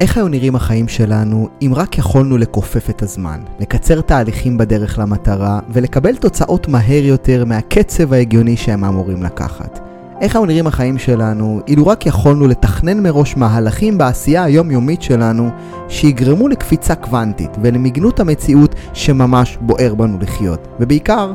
איך היו נראים החיים שלנו אם רק יכולנו לכופף את הזמן, לקצר תהליכים בדרך למטרה ולקבל תוצאות מהר יותר מהקצב ההגיוני שהם אמורים לקחת? איך היו נראים החיים שלנו אילו רק יכולנו לתכנן מראש מהלכים בעשייה היומיומית שלנו שיגרמו לקפיצה קוונטית ולמגנות המציאות שממש בוער בנו לחיות? ובעיקר,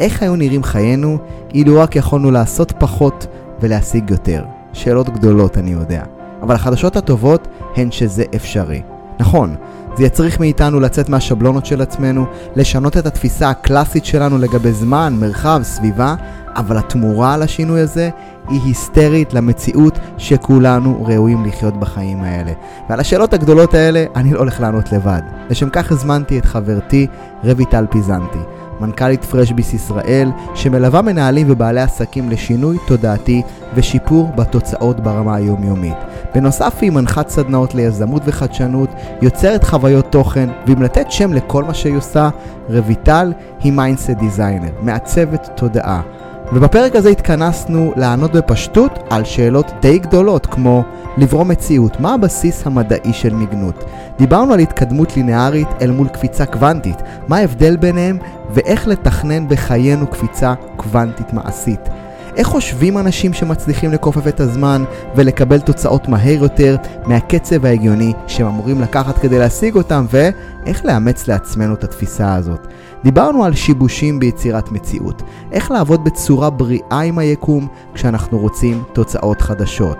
איך היו נראים חיינו אילו רק יכולנו לעשות פחות ולהשיג יותר? שאלות גדולות, אני יודע. אבל החדשות הטובות הן שזה אפשרי. נכון, זה יצריך מאיתנו לצאת מהשבלונות של עצמנו, לשנות את התפיסה הקלאסית שלנו לגבי זמן, מרחב, סביבה, אבל התמורה על השינוי הזה היא היסטרית למציאות שכולנו ראויים לחיות בחיים האלה. ועל השאלות הגדולות האלה אני לא הולך לענות לבד. לשם כך הזמנתי את חברתי רויטל פיזנטי. מנכ"לית FreshBiz ישראל, שמלווה מנהלים ובעלי עסקים לשינוי תודעתי ושיפור בתוצאות ברמה היומיומית. בנוסף היא מנחת סדנאות ליזמות וחדשנות, יוצרת חוויות תוכן, ואם לתת שם לכל מה שהיא עושה, רויטל היא mindset designer, מעצבת תודעה. ובפרק הזה התכנסנו לענות בפשטות על שאלות די גדולות כמו לברוא מציאות, מה הבסיס המדעי של מגנוט? דיברנו על התקדמות לינארית אל מול קפיצה קוונטית, מה ההבדל ביניהם ואיך לתכנן בחיינו קפיצה קוונטית מעשית. איך חושבים אנשים שמצליחים לכופף את הזמן ולקבל תוצאות מהר יותר מהקצב ההגיוני שהם אמורים לקחת כדי להשיג אותם ואיך לאמץ לעצמנו את התפיסה הזאת. דיברנו על שיבושים ביצירת מציאות, איך לעבוד בצורה בריאה עם היקום כשאנחנו רוצים תוצאות חדשות.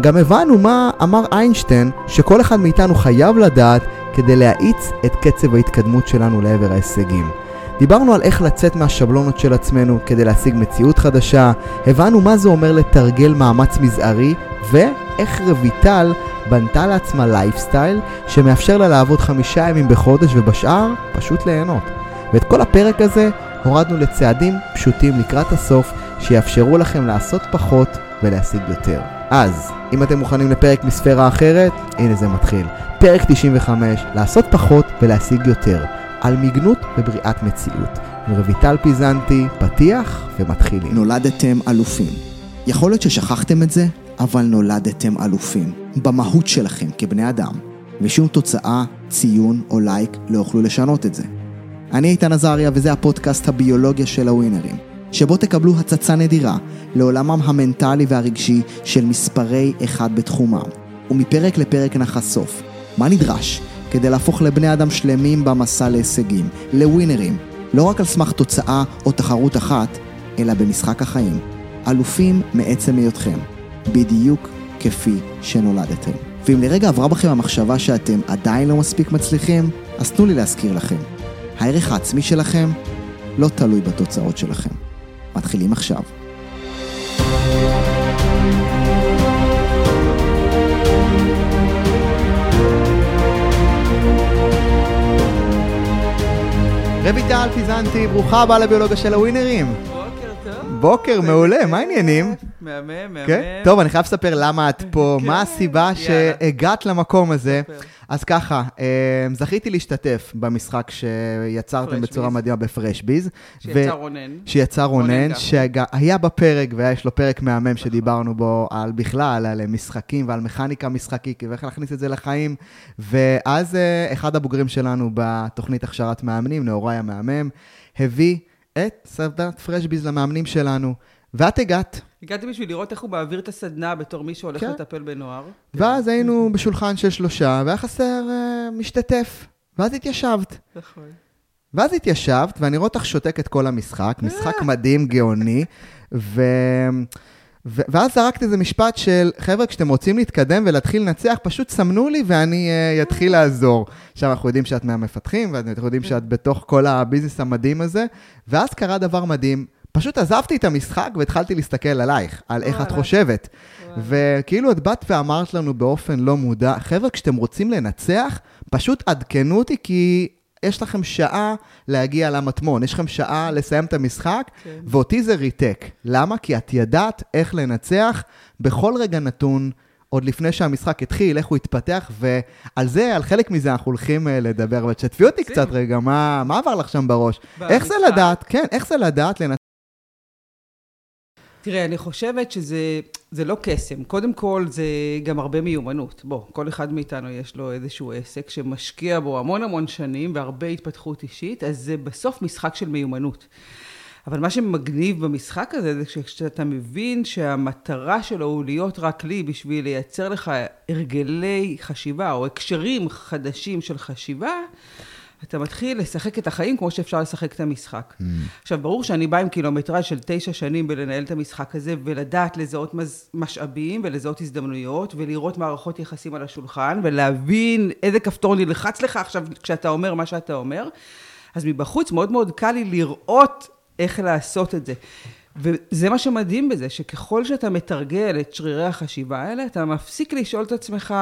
גם הבנו מה אמר איינשטיין שכל אחד מאיתנו חייב לדעת כדי להאיץ את קצב ההתקדמות שלנו לעבר ההישגים. דיברנו על איך לצאת מהשבלונות של עצמנו כדי להשיג מציאות חדשה, הבנו מה זה אומר לתרגל מאמץ מזערי, ואיך רויטל בנתה לעצמה לייפסטייל שמאפשר לה לעבוד חמישה ימים בחודש ובשאר פשוט ליהנות. ואת כל הפרק הזה הורדנו לצעדים פשוטים לקראת הסוף שיאפשרו לכם לעשות פחות ולהשיג יותר. אז, אם אתם מוכנים לפרק מספירה אחרת, הנה זה מתחיל. פרק 95, לעשות פחות ולהשיג יותר. על מיגנות ובריאת מציאות. מרויטל פיזנטי, פתיח ומתחילים. נולדתם אלופים. יכול להיות ששכחתם את זה, אבל נולדתם אלופים. במהות שלכם כבני אדם. ושום תוצאה, ציון או לייק לא יוכלו לשנות את זה. אני איתן עזריה וזה הפודקאסט הביולוגיה של הווינרים, שבו תקבלו הצצה נדירה לעולמם המנטלי והרגשי של מספרי אחד בתחומם. ומפרק לפרק נחשוף מה נדרש כדי להפוך לבני אדם שלמים במסע להישגים, לווינרים, לא רק על סמך תוצאה או תחרות אחת, אלא במשחק החיים. אלופים מעצם היותכם, בדיוק כפי שנולדתם. ואם לרגע עברה בכם המחשבה שאתם עדיין לא מספיק מצליחים, אז תנו לי להזכיר לכם. הערך העצמי שלכם לא תלוי בתוצאות שלכם. מתחילים עכשיו. רויטל פיזנטי, ברוכה הבאה לביולוגיה של הווינרים. בוקר מעולה, מה העניינים? מהמם, מהמם. כן? טוב, אני חייב לספר למה את פה, כן, מה הסיבה יאללה. שהגעת למקום הזה. אז ככה, אה, זכיתי להשתתף במשחק שיצרתם. בצורה מדהימה בפרשביז. שיצא ו- רונן. שיצא רונן. שהיה בפרק, ויש לו פרק מהמם שדיברנו בו על בכלל, על משחקים ועל מכניקה משחקית, ואיך להכניס את זה לחיים. ואז אה, אחד הבוגרים שלנו בתוכנית הכשרת מאמנים, נאורי המהמם, הביא את סדנת פרשביז למאמנים שלנו. ואת הגעת, הגעתי בשביל לראות איך הוא מעביר את הסדנה בתור מי שהולך כן. לטפל בנוער. ואז היינו בשולחן של שלושה, והיה חסר אה, משתתף. ואז התיישבת. נכון. ואז התיישבת, ואני רואה אותך שותק את כל המשחק, משחק מדהים, גאוני, ו... ואז זרקת איזה משפט של, חבר'ה, כשאתם רוצים להתקדם ולהתחיל לנצח, פשוט סמנו לי ואני uh, אתחיל לעזור. עכשיו, אנחנו יודעים שאת מהמפתחים, ואנחנו יודעים שאת בתוך כל הביזנס המדהים הזה, ואז קרה דבר מדהים, פשוט עזבתי את המשחק והתחלתי להסתכל עלייך, על איך את. חושבת. וכאילו את באת ואמרת לנו באופן לא מודע, חבר'ה, כשאתם רוצים לנצח, פשוט עדכנו אותי כי יש לכם שעה להגיע למטמון, יש לכם שעה לסיים את המשחק, כן. ואותי זה ריתק. למה? כי את ידעת איך לנצח בכל רגע נתון. עוד לפני שהמשחק התחיל, איך הוא התפתח, ועל זה, על חלק מזה אנחנו הולכים אה, לדבר. ותשתפי אותי. קצת רגע, מה, מה עבר לך שם בראש? איך זה? לדעת, כן, איך זה לדעת לנצח? תראה, אני חושבת שזה זה לא קסם. קודם כל, זה גם הרבה מיומנות. בוא, כל אחד מאיתנו יש לו איזשהו עסק שמשקיע בו המון המון שנים והרבה התפתחות אישית, אז זה בסוף משחק של מיומנות. אבל מה שמגניב במשחק הזה, זה כשאתה מבין שהמטרה שלו הוא להיות רק לי בשביל לייצר לך הרגלי חשיבה, או הקשרים חדשים של חשיבה, אתה מתחיל לשחק את החיים כמו שאפשר לשחק את המשחק. Mm. עכשיו, ברור שאני באה עם קילומטראז' של תשע שנים בלנהל את המשחק הזה, ולדעת לזהות משאבים, ולזהות הזדמנויות, ולראות מערכות יחסים על השולחן, ולהבין איזה כפתור נלחץ לך עכשיו כשאתה אומר מה שאתה אומר. אז מבחוץ מאוד מאוד קל לי לראות איך לעשות את זה. וזה מה שמדהים בזה, שככל שאתה מתרגל את שרירי החשיבה האלה, אתה מפסיק לשאול את עצמך,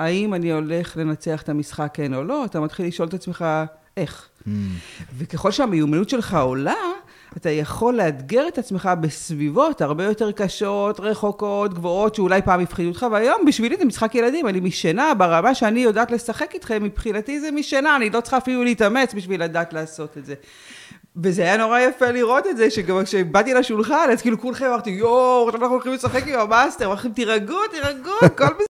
האם אני הולך לנצח את המשחק כן או לא, אתה מתחיל לשאול את עצמך, איך. Mm. וככל שהמיומנות שלך עולה, אתה יכול לאתגר את עצמך בסביבות הרבה יותר קשות, רחוקות, גבוהות, שאולי פעם הפחידו אותך, והיום בשבילי זה משחק ילדים, אני משנה ברמה שאני יודעת לשחק איתכם, מבחינתי זה משנה, אני לא צריכה אפילו להתאמץ בשביל לדעת לעשות את זה. וזה היה נורא יפה לראות את זה, שגם כשבאתי לשולחן, אז כאילו כולכם אמרתי, יואו, עכשיו אנחנו הולכים לשחק עם המאסטר, אמרתם, תירגעו, תירגעו, הכל בסדר.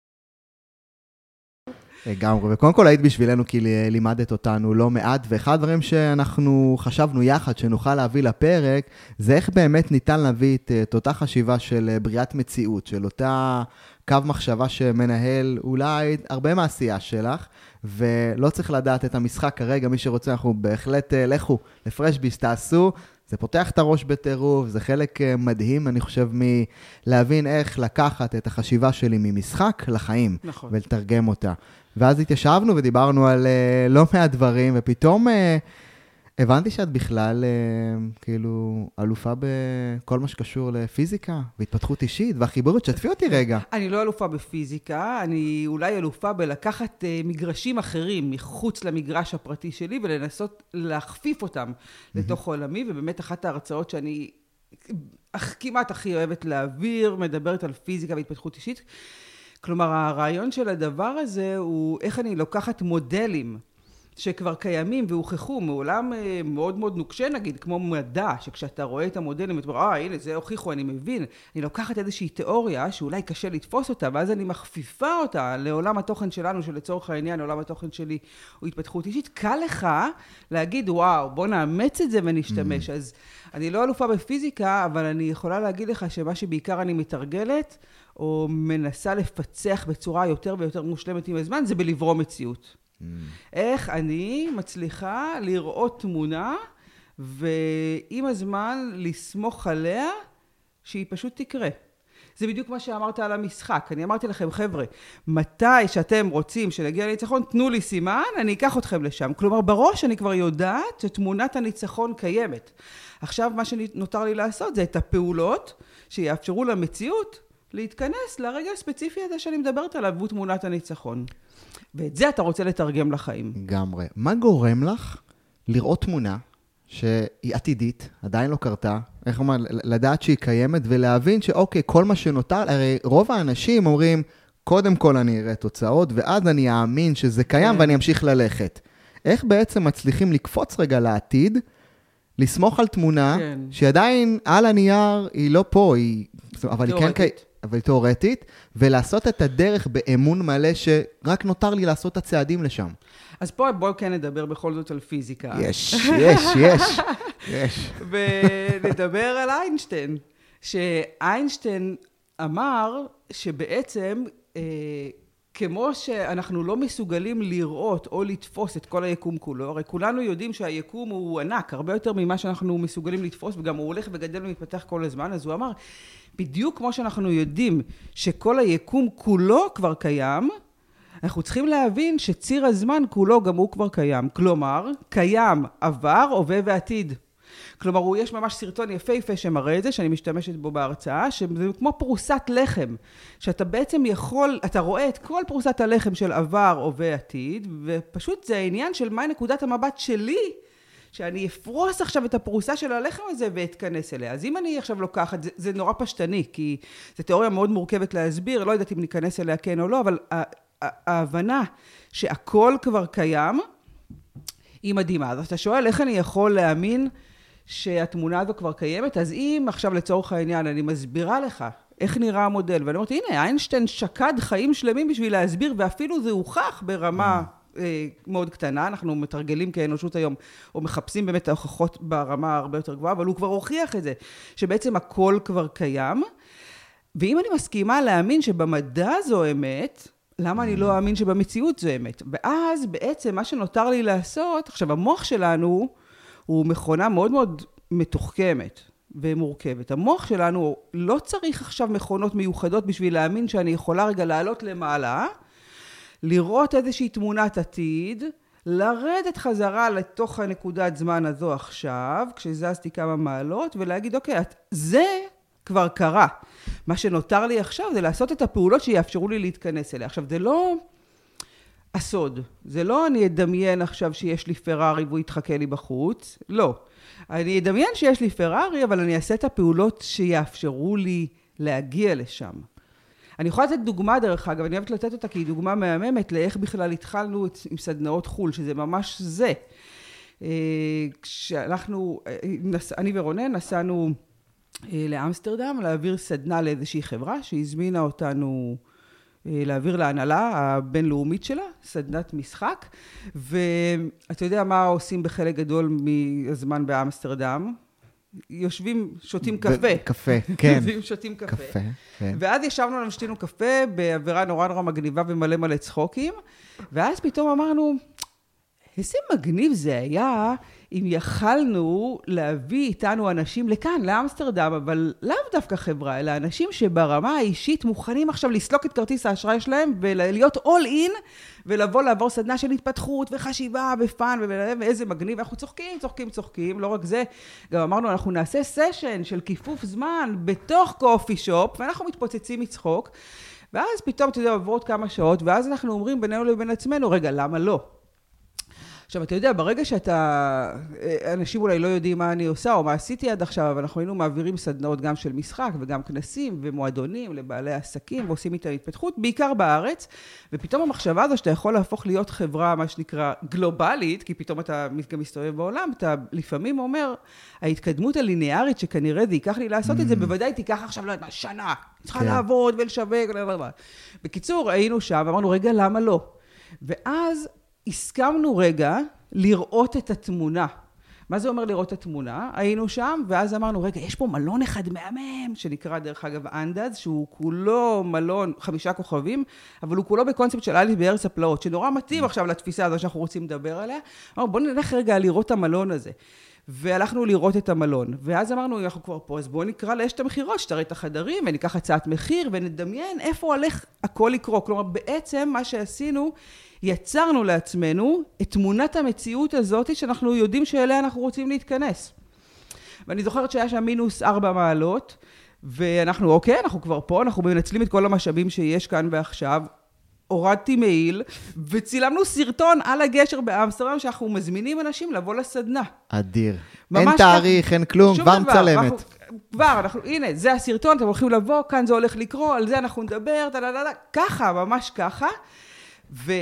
לגמרי, וקודם כל היית בשבילנו כי לימדת אותנו לא מעט, ואחד הדברים שאנחנו חשבנו יחד שנוכל להביא לפרק, זה איך באמת ניתן להביא את, את אותה חשיבה של בריאת מציאות, של אותה קו מחשבה שמנהל אולי הרבה מהעשייה שלך, ולא צריך לדעת את המשחק כרגע, מי שרוצה, אנחנו בהחלט, אה, לכו לפרשביס, תעשו. זה פותח את הראש בטירוף, זה חלק אה, מדהים, אני חושב, מלהבין איך לקחת את החשיבה שלי ממשחק לחיים, נכון. ולתרגם אותה. ואז התיישבנו ודיברנו על uh, לא מעט דברים, ופתאום uh, הבנתי שאת בכלל uh, כאילו אלופה בכל מה שקשור לפיזיקה והתפתחות אישית והחיבוריות. שתפי אותי רגע. אני לא אלופה בפיזיקה, אני אולי אלופה בלקחת uh, מגרשים אחרים מחוץ למגרש הפרטי שלי ולנסות להכפיף אותם לתוך עולמי, ובאמת אחת ההרצאות שאני כמעט הכי אוהבת להעביר, מדברת על פיזיקה והתפתחות אישית. כלומר, הרעיון של הדבר הזה הוא איך אני לוקחת מודלים שכבר קיימים והוכחו מעולם אה, מאוד מאוד נוקשה נגיד, כמו מדע, שכשאתה רואה את המודלים אתה אומר, אה, הנה, זה הוכיחו, אני מבין. אני לוקחת איזושהי תיאוריה שאולי קשה לתפוס אותה, ואז אני מכפיפה אותה לעולם התוכן שלנו, שלצורך העניין עולם התוכן שלי הוא התפתחות אישית. קל לך להגיד, וואו, בוא נאמץ את זה ונשתמש. Mm. אז אני לא אלופה בפיזיקה, אבל אני יכולה להגיד לך שמה שבעיקר אני מתרגלת, או מנסה לפצח בצורה יותר ויותר מושלמת עם הזמן, זה בלברום מציאות. Mm. איך אני מצליחה לראות תמונה, ועם הזמן לסמוך עליה שהיא פשוט תקרה. זה בדיוק מה שאמרת על המשחק. אני אמרתי לכם, חבר'ה, מתי שאתם רוצים שנגיע לניצחון, תנו לי סימן, אני אקח אתכם לשם. כלומר, בראש אני כבר יודעת שתמונת הניצחון קיימת. עכשיו, מה שנותר לי לעשות זה את הפעולות שיאפשרו למציאות להתכנס לרגע הספציפי הזה שאני מדברת עליו, והוא תמונת הניצחון. ואת זה אתה רוצה לתרגם לחיים. לגמרי. מה גורם לך לראות תמונה שהיא עתידית, עדיין לא קרתה, איך אומר, לדעת שהיא קיימת ולהבין שאוקיי, כל מה שנותר, הרי רוב האנשים אומרים, קודם כל אני אראה תוצאות, ואז אני אאמין שזה קיים. ואני אמשיך ללכת. איך בעצם מצליחים לקפוץ רגע לעתיד, לסמוך על תמונה, כן. שעדיין על הנייר היא לא פה, היא... אבל היא כן... אבל תיאורטית, ולעשות את הדרך באמון מלא, שרק נותר לי לעשות את הצעדים לשם. אז פה בואו כן נדבר בכל זאת על פיזיקה. יש, יש, יש, יש. ונדבר על איינשטיין, שאיינשטיין אמר שבעצם, אה, כמו שאנחנו לא מסוגלים לראות או לתפוס את כל היקום כולו, הרי כולנו יודעים שהיקום הוא ענק, הרבה יותר ממה שאנחנו מסוגלים לתפוס, וגם הוא הולך וגדל ומתפתח כל הזמן, אז הוא אמר, בדיוק כמו שאנחנו יודעים שכל היקום כולו כבר קיים, אנחנו צריכים להבין שציר הזמן כולו גם הוא כבר קיים. כלומר, קיים עבר, הווה ועתיד. כלומר, יש ממש סרטון יפהפה שמראה את זה, שאני משתמשת בו בהרצאה, שזה כמו פרוסת לחם, שאתה בעצם יכול, אתה רואה את כל פרוסת הלחם של עבר, הווה, עתיד, ופשוט זה העניין של מהי נקודת המבט שלי שאני אפרוס עכשיו את הפרוסה של הלחם הזה ואתכנס אליה. אז אם אני עכשיו לוקחת, זה, זה נורא פשטני, כי זו תיאוריה מאוד מורכבת להסביר, לא יודעת אם ניכנס אליה כן או לא, אבל ההבנה שהכל כבר קיים, היא מדהימה. אז אתה שואל, איך אני יכול להאמין שהתמונה הזו כבר קיימת, אז אם עכשיו לצורך העניין אני מסבירה לך איך נראה המודל, ואני אומרת, הנה, איינשטיין שקד חיים שלמים בשביל להסביר, ואפילו זה הוכח ברמה אה, מאוד קטנה, אנחנו מתרגלים כאנושות היום, או מחפשים באמת ההוכחות ברמה הרבה יותר גבוהה, אבל הוא כבר הוכיח את זה, שבעצם הכל כבר קיים. ואם אני מסכימה להאמין שבמדע זו אמת, למה אני לא אאמין שבמציאות זו אמת? ואז בעצם מה שנותר לי לעשות, עכשיו המוח שלנו הוא מכונה מאוד מאוד מתוחכמת ומורכבת. המוח שלנו לא צריך עכשיו מכונות מיוחדות בשביל להאמין שאני יכולה רגע לעלות למעלה, לראות איזושהי תמונת עתיד, לרדת חזרה לתוך הנקודת זמן הזו עכשיו, כשזזתי כמה מעלות, ולהגיד, אוקיי, זה כבר קרה. מה שנותר לי עכשיו זה לעשות את הפעולות שיאפשרו לי להתכנס אליה. עכשיו, זה לא הסוד. זה לא אני אדמיין עכשיו שיש לי פרארי והוא יתחכה לי בחוץ. לא. אני אדמיין שיש לי פרארי, אבל אני אעשה את הפעולות שיאפשרו לי להגיע לשם. אני יכולה לתת דוגמה, דרך אגב, אני אוהבת לתת אותה כי היא דוגמה מהממת לאיך בכלל התחלנו עם סדנאות חו"ל, שזה ממש זה. אה, כשאנחנו, אה, אני ורונן נסענו אה, לאמסטרדם להעביר סדנה לאיזושהי חברה שהזמינה אותנו להעביר להנהלה הבינלאומית שלה, סדנת משחק, ואתה יודע מה עושים בחלק גדול מהזמן באמסטרדם? יושבים, שותים קפה. קפה, כן. יושבים, שותים קפה. קפה, כן. ואז ישבנו לנו, שתינו קפה באווירה נורא נורא מגניבה ומלא מלא צחוקים, ואז פתאום אמרנו, איזה מגניב זה היה אם יכלנו להביא איתנו אנשים לכאן, לאמסטרדם, אבל לאו דווקא חברה, אלא אנשים שברמה האישית מוכנים עכשיו לסלוק את כרטיס האשראי שלהם ולהיות all in ולבוא לעבור סדנה של התפתחות וחשיבה ופאן ואיזה מגניב, אנחנו צוחקים, צוחקים, צוחקים, לא רק זה, גם אמרנו, אנחנו נעשה סשן של כיפוף זמן בתוך קופי שופ, ואנחנו מתפוצצים מצחוק, ואז פתאום, אתה יודע, עוברות כמה שעות, ואז אנחנו אומרים בינינו לבין עצמנו, רגע, למה לא? עכשיו, אתה יודע, ברגע שאתה... אנשים אולי לא יודעים מה אני עושה או מה עשיתי עד עכשיו, אבל אנחנו היינו מעבירים סדנאות גם של משחק וגם כנסים ומועדונים לבעלי עסקים ועושים איתם התפתחות, בעיקר בארץ, ופתאום המחשבה הזו שאתה יכול להפוך להיות חברה, מה שנקרא, גלובלית, כי פתאום אתה גם מסתובב בעולם, אתה לפעמים אומר, ההתקדמות הליניארית שכנראה זה ייקח לי לעשות את זה, mm. בוודאי תיקח עכשיו, לא יודעת מה, שנה. צריכה כן. לעבוד ולשווק, בקיצור, היינו שם ואמרנו, רגע, למה לא? ואז הסכמנו רגע לראות את התמונה. מה זה אומר לראות את התמונה? היינו שם, ואז אמרנו, רגע, יש פה מלון אחד מהמם, שנקרא דרך אגב אנדז, שהוא כולו מלון חמישה כוכבים, אבל הוא כולו בקונספט של אליס בארץ הפלאות, שנורא מתאים עכשיו לתפיסה הזו שאנחנו רוצים לדבר עליה. אמרנו, בואו נלך רגע לראות את המלון הזה. והלכנו לראות את המלון. ואז אמרנו, אנחנו כבר פה, אז בואו נקרא לאשת המכירות, שתראה את החדרים, וניקח הצעת מחיר, ונדמיין איפה הולך הכל לקרות. כלומר, בעצם מה שעשינו, יצרנו לעצמנו את תמונת המציאות הזאת שאנחנו יודעים שאליה אנחנו רוצים להתכנס. ואני זוכרת שהיה שם מינוס ארבע מעלות, ואנחנו, אוקיי, אנחנו כבר פה, אנחנו מנצלים את כל המשאבים שיש כאן ועכשיו. הורדתי מעיל, וצילמנו סרטון על הגשר באמסטרדם, שאנחנו מזמינים אנשים לבוא לסדנה. אדיר. אין תאריך, אין כלום, כבר מצלמת. כבר, אנחנו, הנה, זה הסרטון, אתם הולכים לבוא, כאן זה הולך לקרוא, על זה אנחנו נדבר, דה דה דה, ככה, ממש ככה. ו...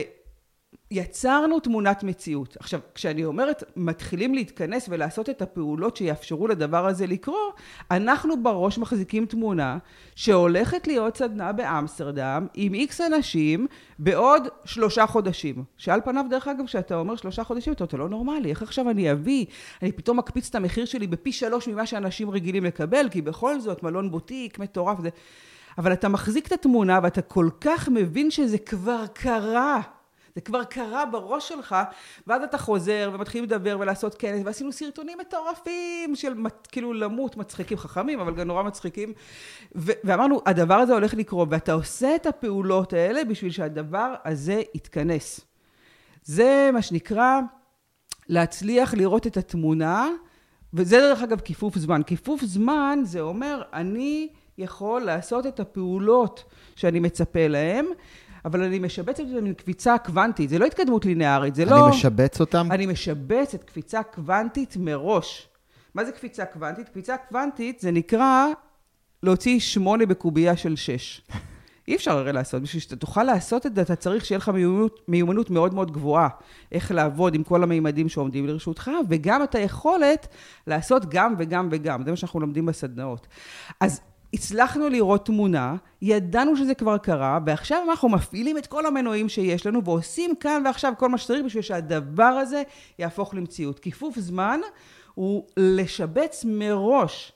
יצרנו תמונת מציאות. עכשיו, כשאני אומרת, מתחילים להתכנס ולעשות את הפעולות שיאפשרו לדבר הזה לקרות, אנחנו בראש מחזיקים תמונה שהולכת להיות סדנה באמסטרדם עם איקס אנשים בעוד שלושה חודשים. שעל פניו, דרך אגב, כשאתה אומר שלושה חודשים, אתה לא נורמלי, איך עכשיו אני אביא, אני פתאום מקפיץ את המחיר שלי בפי שלוש ממה שאנשים רגילים לקבל, כי בכל זאת, מלון בוטיק, מטורף, זה... אבל אתה מחזיק את התמונה ואתה כל כך מבין שזה כבר קרה. זה כבר קרה בראש שלך, ואז אתה חוזר ומתחילים לדבר ולעשות כנס, ועשינו סרטונים מטורפים של כאילו למות, מצחיקים, חכמים, אבל גם נורא מצחיקים. ואמרנו, הדבר הזה הולך לקרות, ואתה עושה את הפעולות האלה בשביל שהדבר הזה יתכנס. זה מה שנקרא להצליח לראות את התמונה, וזה דרך אגב כיפוף זמן. כיפוף זמן זה אומר, אני יכול לעשות את הפעולות שאני מצפה להן, אבל אני משבצת זה מן קביצה קוונטית, זה לא התקדמות לינארית, זה אני לא... אני משבץ אותם? אני משבץ את קפיצה קוונטית מראש. מה זה קפיצה קוונטית? קפיצה קוונטית זה נקרא להוציא שמונה בקובייה של שש. אי אפשר הרי לעשות. בשביל שאתה תוכל לעשות את זה, אתה צריך שיהיה לך מיומנות, מיומנות מאוד מאוד גבוהה. איך לעבוד עם כל המימדים שעומדים לרשותך, וגם את היכולת לעשות גם וגם וגם. זה מה שאנחנו לומדים בסדנאות. אז הצלחנו לראות תמונה, ידענו שזה כבר קרה, ועכשיו אנחנו מפעילים את כל המנועים שיש לנו, ועושים כאן ועכשיו כל מה שצריך בשביל שהדבר הזה יהפוך למציאות. כיפוף זמן הוא לשבץ מראש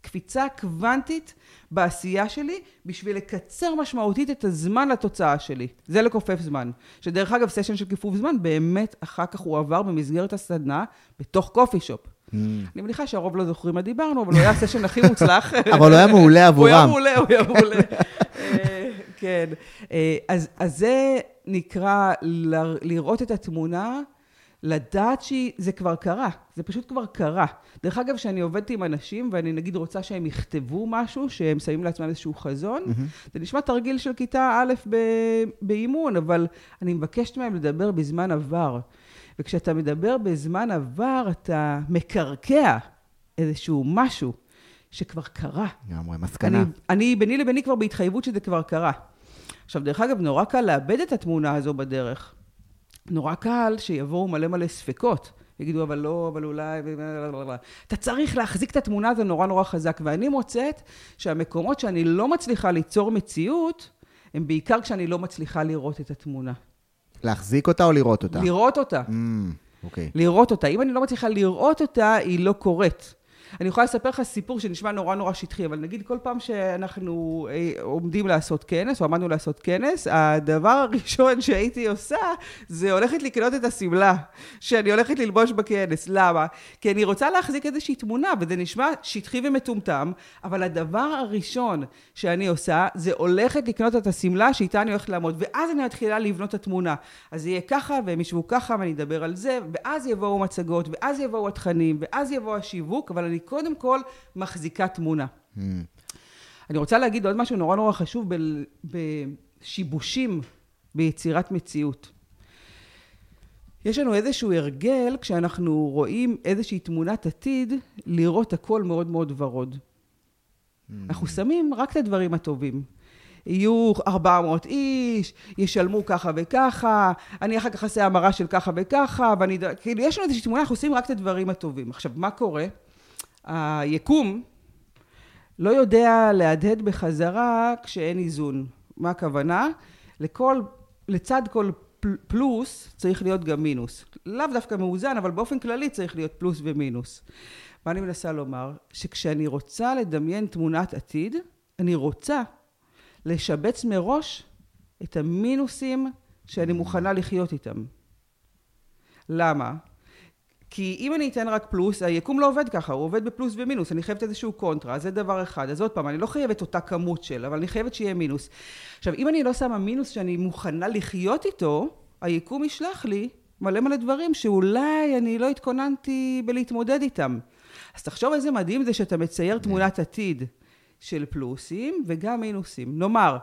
קפיצה קוונטית בעשייה שלי, בשביל לקצר משמעותית את הזמן לתוצאה שלי. זה לכופף זמן. שדרך אגב, סשן של כיפוף זמן, באמת אחר כך הוא עבר במסגרת הסדנה בתוך קופי שופ. Mm. אני מניחה שהרוב לא זוכרים מה דיברנו, אבל הוא היה הסשן הכי מוצלח. אבל הוא היה מעולה עבורם. הוא היה מעולה, הוא היה מעולה. אה, כן. אה, אז זה נקרא לראות את התמונה. לדעת שזה כבר קרה, זה פשוט כבר קרה. דרך אגב, כשאני עובדת עם אנשים, ואני נגיד רוצה שהם יכתבו משהו, שהם שמים לעצמם איזשהו חזון, mm-hmm. זה נשמע תרגיל של כיתה א' באימון, אבל אני מבקשת מהם לדבר בזמן עבר. וכשאתה מדבר בזמן עבר, אתה מקרקע איזשהו משהו שכבר קרה. לגמרי, מסקנה. אני, אני, ביני לביני כבר בהתחייבות שזה כבר קרה. עכשיו, דרך אגב, נורא קל לאבד את התמונה הזו בדרך. נורא קל שיבואו מלא מלא ספקות. יגידו, אבל לא, אבל אולי... אתה צריך להחזיק את התמונה הזו נורא נורא חזק. ואני מוצאת שהמקומות שאני לא מצליחה ליצור מציאות, הם בעיקר כשאני לא מצליחה לראות את התמונה. להחזיק אותה או לראות אותה? לראות אותה. Mm, אוקיי. Mm, okay. לראות אותה. אם אני לא מצליחה לראות אותה, היא לא קורית. אני יכולה לספר לך סיפור שנשמע נורא נורא שטחי, אבל נגיד כל פעם שאנחנו אה, עומדים לעשות כנס, או עמדנו לעשות כנס, הדבר הראשון שהייתי עושה, זה הולכת לקנות את השמלה שאני הולכת ללבוש בכנס. למה? כי אני רוצה להחזיק איזושהי תמונה, וזה נשמע שטחי ומטומטם, אבל הדבר הראשון שאני עושה, זה הולכת לקנות את השמלה שאיתה אני הולכת לעמוד, ואז אני מתחילה לבנות את התמונה. אז יהיה ככה, והם ישבו ככה, ואני אדבר על זה, ואז יבואו מצגות, ואז יבואו התכנים, ואז יבוא השיווק, אבל אני קודם כל מחזיקה תמונה. Mm. אני רוצה להגיד עוד משהו נורא נורא חשוב בשיבושים ביצירת מציאות. יש לנו איזשהו הרגל, כשאנחנו רואים איזושהי תמונת עתיד, לראות הכל מאוד מאוד ורוד. Mm. אנחנו שמים רק את הדברים הטובים. יהיו 400 איש, ישלמו ככה וככה, אני אחר כך אעשה המרה של ככה וככה, ואני... כאילו, יש לנו איזושהי תמונה, אנחנו עושים רק את הדברים הטובים. עכשיו, מה קורה? היקום לא יודע להדהד בחזרה כשאין איזון. מה הכוונה? לכל, לצד כל פלוס צריך להיות גם מינוס. לאו דווקא מאוזן, אבל באופן כללי צריך להיות פלוס ומינוס. מה אני מנסה לומר? שכשאני רוצה לדמיין תמונת עתיד, אני רוצה לשבץ מראש את המינוסים שאני מוכנה לחיות איתם. למה? כי אם אני אתן רק פלוס, היקום לא עובד ככה, הוא עובד בפלוס ומינוס, אני חייבת איזשהו קונטרה, זה דבר אחד. אז עוד פעם, אני לא חייבת אותה כמות של, אבל אני חייבת שיהיה מינוס. עכשיו, אם אני לא שמה מינוס שאני מוכנה לחיות איתו, היקום ישלח לי מלא מלא דברים שאולי אני לא התכוננתי בלהתמודד איתם. אז תחשוב איזה מדהים זה שאתה מצייר תמונת עתיד של פלוסים וגם מינוסים. נאמר,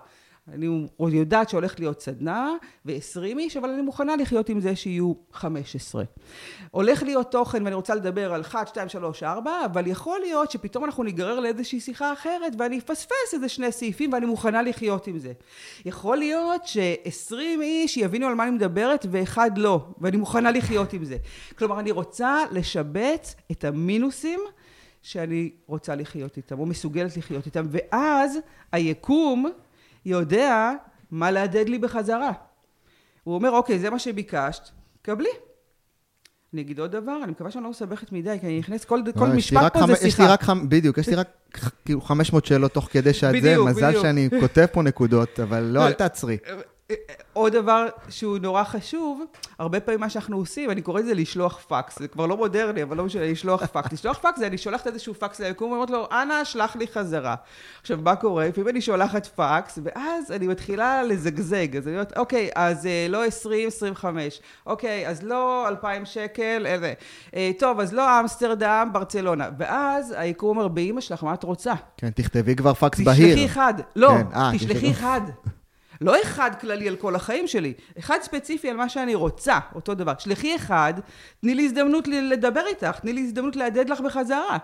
אני יודעת שהולך להיות סדנה ו-20 איש, אבל אני מוכנה לחיות עם זה שיהיו 15. הולך להיות תוכן ואני רוצה לדבר על 1, 2, 3, 4, אבל יכול להיות שפתאום אנחנו ניגרר לאיזושהי שיחה אחרת ואני אפספס איזה שני סעיפים ואני מוכנה לחיות עם זה. יכול להיות ש-20 איש יבינו על מה אני מדברת ואחד לא, ואני מוכנה לחיות עם זה. כלומר, אני רוצה לשבץ את המינוסים שאני רוצה לחיות איתם, או מסוגלת לחיות איתם, ואז היקום יודע מה להדהד לי בחזרה. הוא אומר, אוקיי, זה מה שביקשת, קבלי. אני אגיד עוד דבר, אני מקווה שאני לא מסבכת מדי, כי אני נכנס, כל, כל לא, משפט פה חמ... זה שיחה. יש לי רק, בדיוק, יש לי רק כאילו 500 שאלות תוך כדי שאת זה, מזל בדיוק. שאני כותב פה נקודות, אבל לא, אל תעצרי. עוד דבר שהוא נורא חשוב, הרבה פעמים מה שאנחנו עושים, אני קורא לזה לשלוח פקס, זה כבר לא מודרני, אבל לא משנה, לשלוח פקס. לשלוח פקס זה אני שולחת איזשהו פקס ליקום ואומרת לו, אנא, שלח לי חזרה. עכשיו, מה קורה? לפעמים אני שולחת פקס, ואז אני מתחילה לזגזג. אז אני אומרת, אוקיי, אז אה, לא 20, 25. אוקיי, אז לא 2,000 שקל, איזה. אה, טוב, אז לא אמסטרדם, ברצלונה. ואז היקום אומר, באמא שלך, מה את רוצה? כן, תכתבי כבר פקס בהיר. תשלחי אחד. לא, כן, אה, תשלחי אחד. לא אחד כללי על כל החיים שלי, אחד ספציפי על מה שאני רוצה, אותו דבר. שלחי אחד, תני לי הזדמנות לדבר איתך, תני לי הזדמנות להדהד לך בחזרה.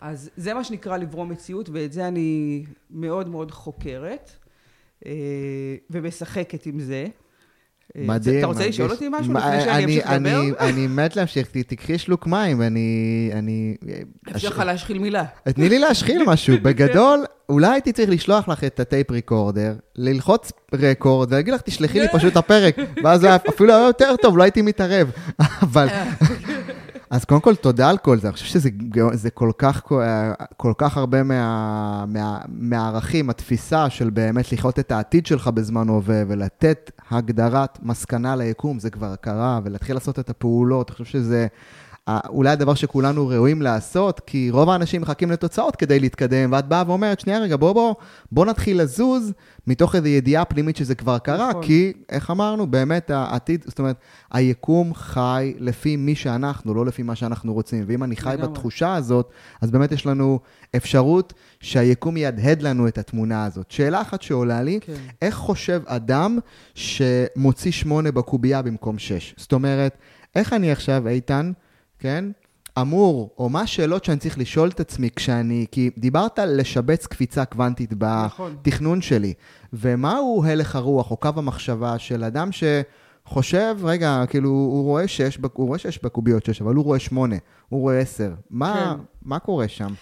אז זה מה שנקרא לברום מציאות, ואת זה אני מאוד מאוד חוקרת, אה, ומשחקת עם זה. אה, מדהים. אתה רוצה לשאול אותי משהו לפני שאני אני- אמשיך לדבר? אני- אני מת להמשיך, תקחי שלוק מים, ואני... אני... אפשר לך להשחיל מילה. תני לי להשחיל משהו. בגדול, אולי הייתי צריך לשלוח לך את הטייפ ריקורדר, ללחוץ רקורד, ולהגיד לך, תשלחי לי פשוט את הפרק, ואז אפילו היה יותר טוב, לא הייתי מתערב. אבל... אז קודם כל, תודה על כל זה. אני חושב שזה זה כל כך, כל כך הרבה מה, מה, מהערכים, התפיסה של באמת לחיות את העתיד שלך בזמן הווה, ולתת הגדרת מסקנה ליקום, זה כבר קרה, ולהתחיל לעשות את הפעולות. אני חושב שזה אה, אולי הדבר שכולנו ראויים לעשות, כי רוב האנשים מחכים לתוצאות כדי להתקדם, ואת באה ואומרת, שנייה רגע, בוא, בוא, בוא נתחיל לזוז מתוך איזו ידיעה פנימית שזה כבר קרה, נכון. כי, איך אמרנו, באמת העתיד, זאת אומרת, היקום חי לפי מי שאנחנו, לא לפי מה שאנחנו רוצים. ואם אני חי לגמרי. בתחושה הזאת, אז באמת יש לנו אפשרות שהיקום יהדהד לנו את התמונה הזאת. שאלה אחת שעולה לי, כן. איך חושב אדם שמוציא שמונה בקובייה במקום שש? זאת אומרת, איך אני עכשיו, איתן, כן, אמור, או מה השאלות שאני צריך לשאול את עצמי כשאני, כי דיברת על לשבץ קפיצה קוונטית נכון. בתכנון שלי, ומהו הלך הרוח או קו המחשבה של אדם שחושב, רגע, כאילו, הוא רואה שש, הוא רואה שש בקוביות שש, אבל הוא רואה שמונה, הוא רואה עשר. מה, כן. מה קורה שם?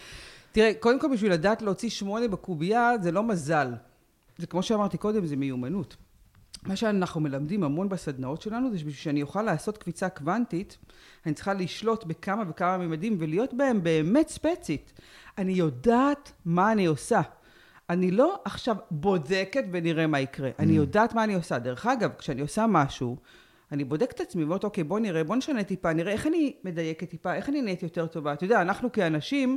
תראה, קודם כל בשביל לדעת להוציא שמונה בקובייה זה לא מזל. זה כמו שאמרתי קודם, זה מיומנות. מה שאנחנו מלמדים המון בסדנאות שלנו זה שבשביל שאני אוכל לעשות קפיצה קוונטית, אני צריכה לשלוט בכמה וכמה ממדים ולהיות בהם באמת ספצית. אני יודעת מה אני עושה. אני לא עכשיו בודקת ונראה מה יקרה. אני יודעת מה אני עושה. דרך אגב, כשאני עושה משהו, אני בודקת את עצמי ואומרת, אוקיי, בוא נראה, בוא נשנה טיפה, נראה איך אני מדייקת טיפה, איך אני נהיית יותר טובה. אתה יודע, אנחנו כאנשים,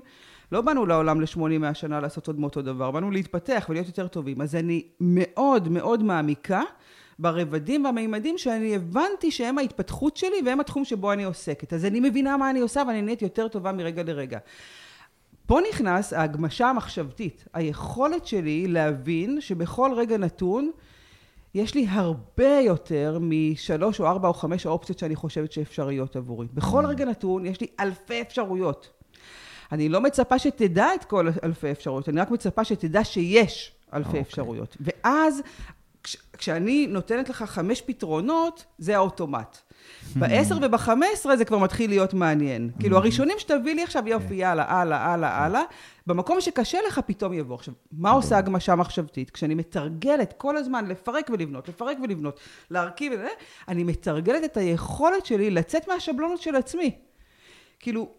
לא באנו לעולם ל-80 מהשנה לעשות עוד מאותו דבר, באנו להתפתח ולהיות יותר טובים. אז אני מאוד מאוד מעמיקה ברבדים והמימדים שאני הבנתי שהם ההתפתחות שלי והם התחום שבו אני עוסקת. אז אני מבינה מה אני עושה ואני נהיית יותר טובה מרגע לרגע. פה נכנס ההגמשה המחשבתית, היכולת שלי להבין שבכל רגע נתון יש לי הרבה יותר משלוש או ארבע או חמש האופציות שאני חושבת שאפשריות עבורי. בכל רגע נתון יש לי אלפי אפשרויות. אני לא מצפה שתדע את כל אלפי אפשרויות, אני רק מצפה שתדע שיש אלפי אוקיי. אפשרויות. ואז כש, כשאני נותנת לך חמש פתרונות, זה האוטומט. בעשר ובחמש עשרה זה כבר מתחיל להיות מעניין. כאילו, הראשונים שתביא לי עכשיו, יופי, יאללה, הלאה, הלאה, הלאה. במקום שקשה לך, פתאום יבוא. עכשיו, מה עושה הגמשה מחשבתית? כשאני מתרגלת כל הזמן לפרק ולבנות, לפרק ולבנות, להרכיב את זה, אני מתרגלת את היכולת שלי לצאת מהשבלונות של עצמי. כאילו,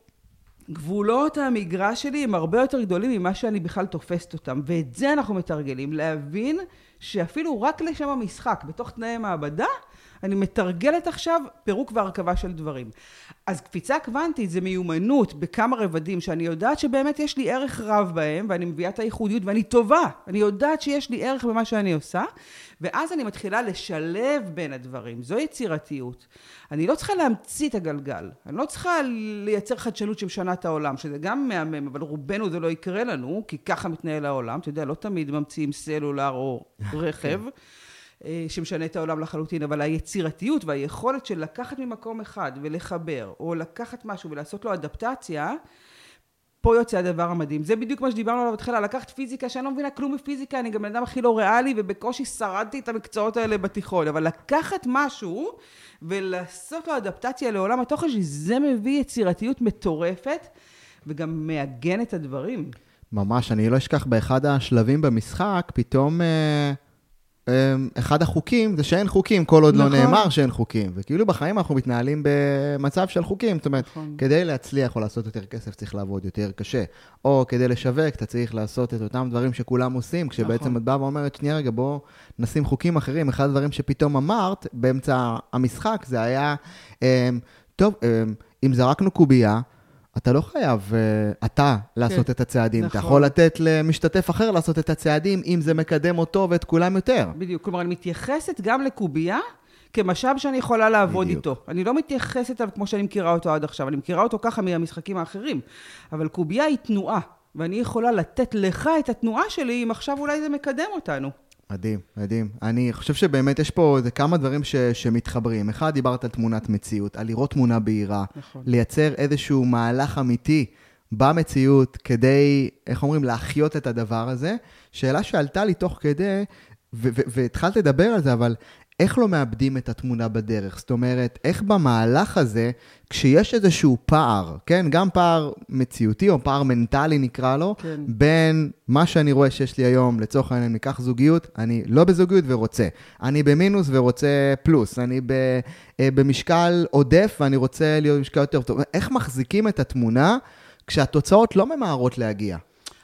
גבולות המגרש שלי הם הרבה יותר גדולים ממה שאני בכלל תופסת אותם, ואת זה אנחנו מתרגלים, להבין שאפילו רק לשם המשחק, בתוך תנאי מעבדה, אני מתרגלת עכשיו פירוק והרכבה של דברים. אז קפיצה קוונטית זה מיומנות בכמה רבדים שאני יודעת שבאמת יש לי ערך רב בהם, ואני מביאה את הייחודיות ואני טובה. אני יודעת שיש לי ערך במה שאני עושה, ואז אני מתחילה לשלב בין הדברים. זו יצירתיות. אני לא צריכה להמציא את הגלגל. אני לא צריכה לייצר חדשנות שמשנה את העולם, שזה גם מהמם, אבל רובנו זה לא יקרה לנו, כי ככה מתנהל העולם. אתה יודע, לא תמיד ממציאים סלולר או רכב. אה, שמשנה את העולם לחלוטין, אבל היצירתיות והיכולת של לקחת ממקום אחד ולחבר, או לקחת משהו ולעשות לו אדפטציה, פה יוצא הדבר המדהים. זה בדיוק מה שדיברנו עליו בתחילה, לקחת פיזיקה, שאני לא מבינה כלום מפיזיקה, אני גם בן אדם הכי לא ריאלי, ובקושי שרדתי את המקצועות האלה בתיכון, אבל לקחת משהו ולעשות לו אדפטציה לעולם התוכן, שזה מביא יצירתיות מטורפת, וגם מעגן את הדברים. ממש, אני לא אשכח באחד השלבים במשחק, פתאום אה, אחד החוקים זה שאין חוקים כל עוד נכון. לא נאמר שאין חוקים. וכאילו בחיים אנחנו מתנהלים במצב של חוקים. זאת אומרת, נכון. כדי להצליח או לעשות יותר כסף צריך לעבוד יותר קשה. או כדי לשווק אתה צריך לעשות את אותם דברים שכולם עושים, כשבעצם נכון. את באה ואומרת, שנייה רגע, בוא נשים חוקים אחרים. אחד הדברים שפתאום אמרת באמצע המשחק זה היה, אה, טוב, אה, אם זרקנו קובייה, אתה לא חייב, uh, אתה, לעשות כן, את הצעדים. אתה נכון. יכול לתת למשתתף אחר לעשות את הצעדים, אם זה מקדם אותו ואת כולם יותר. בדיוק. כלומר, אני מתייחסת גם לקובייה כמשאב שאני יכולה לעבוד בדיוק. איתו. אני לא מתייחסת אליו כמו שאני מכירה אותו עד עכשיו, אני מכירה אותו ככה מהמשחקים האחרים. אבל קובייה היא תנועה, ואני יכולה לתת לך את התנועה שלי, אם עכשיו אולי זה מקדם אותנו. מדהים, מדהים. אני חושב שבאמת יש פה איזה כמה דברים ש, שמתחברים. אחד, דיברת על תמונת מציאות, על לראות תמונה בהירה, נכון. לייצר איזשהו מהלך אמיתי, במציאות כדי, איך אומרים, להחיות את הדבר הזה. שאלה שעלתה לי תוך כדי, והתחלת לדבר על זה, אבל איך לא מאבדים את התמונה בדרך? זאת אומרת, איך במהלך הזה, כשיש איזשהו פער, כן, גם פער מציאותי או פער מנטלי נקרא לו, כן. בין מה שאני רואה שיש לי היום, לצורך העניין, ניקח זוגיות, אני לא בזוגיות ורוצה. אני במינוס ורוצה פלוס. אני ב, אה, במשקל עודף ואני רוצה להיות במשקל יותר טוב. איך מחזיקים את התמונה כשהתוצאות לא ממהרות להגיע?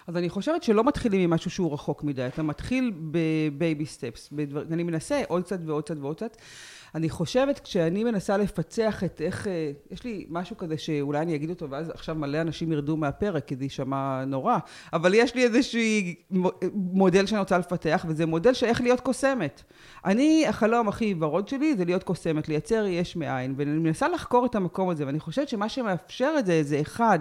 אז אני חושבת שלא מתחילים עם משהו שהוא רחוק מדי, אתה מתחיל ב baby steps, בדבר, אני מנסה עוד קצת ועוד קצת ועוד קצת. אני חושבת, כשאני מנסה לפצח את איך, אה, יש לי משהו כזה שאולי אני אגיד אותו, ואז עכשיו מלא אנשים ירדו מהפרק, כי זה יישמע נורא, אבל יש לי איזשהו מודל שאני רוצה לפתח, וזה מודל של איך להיות קוסמת. אני, החלום הכי ורוד שלי זה להיות קוסמת, לייצר יש מאין, ואני מנסה לחקור את המקום הזה, ואני חושבת שמה שמאפשר את זה, זה אחד,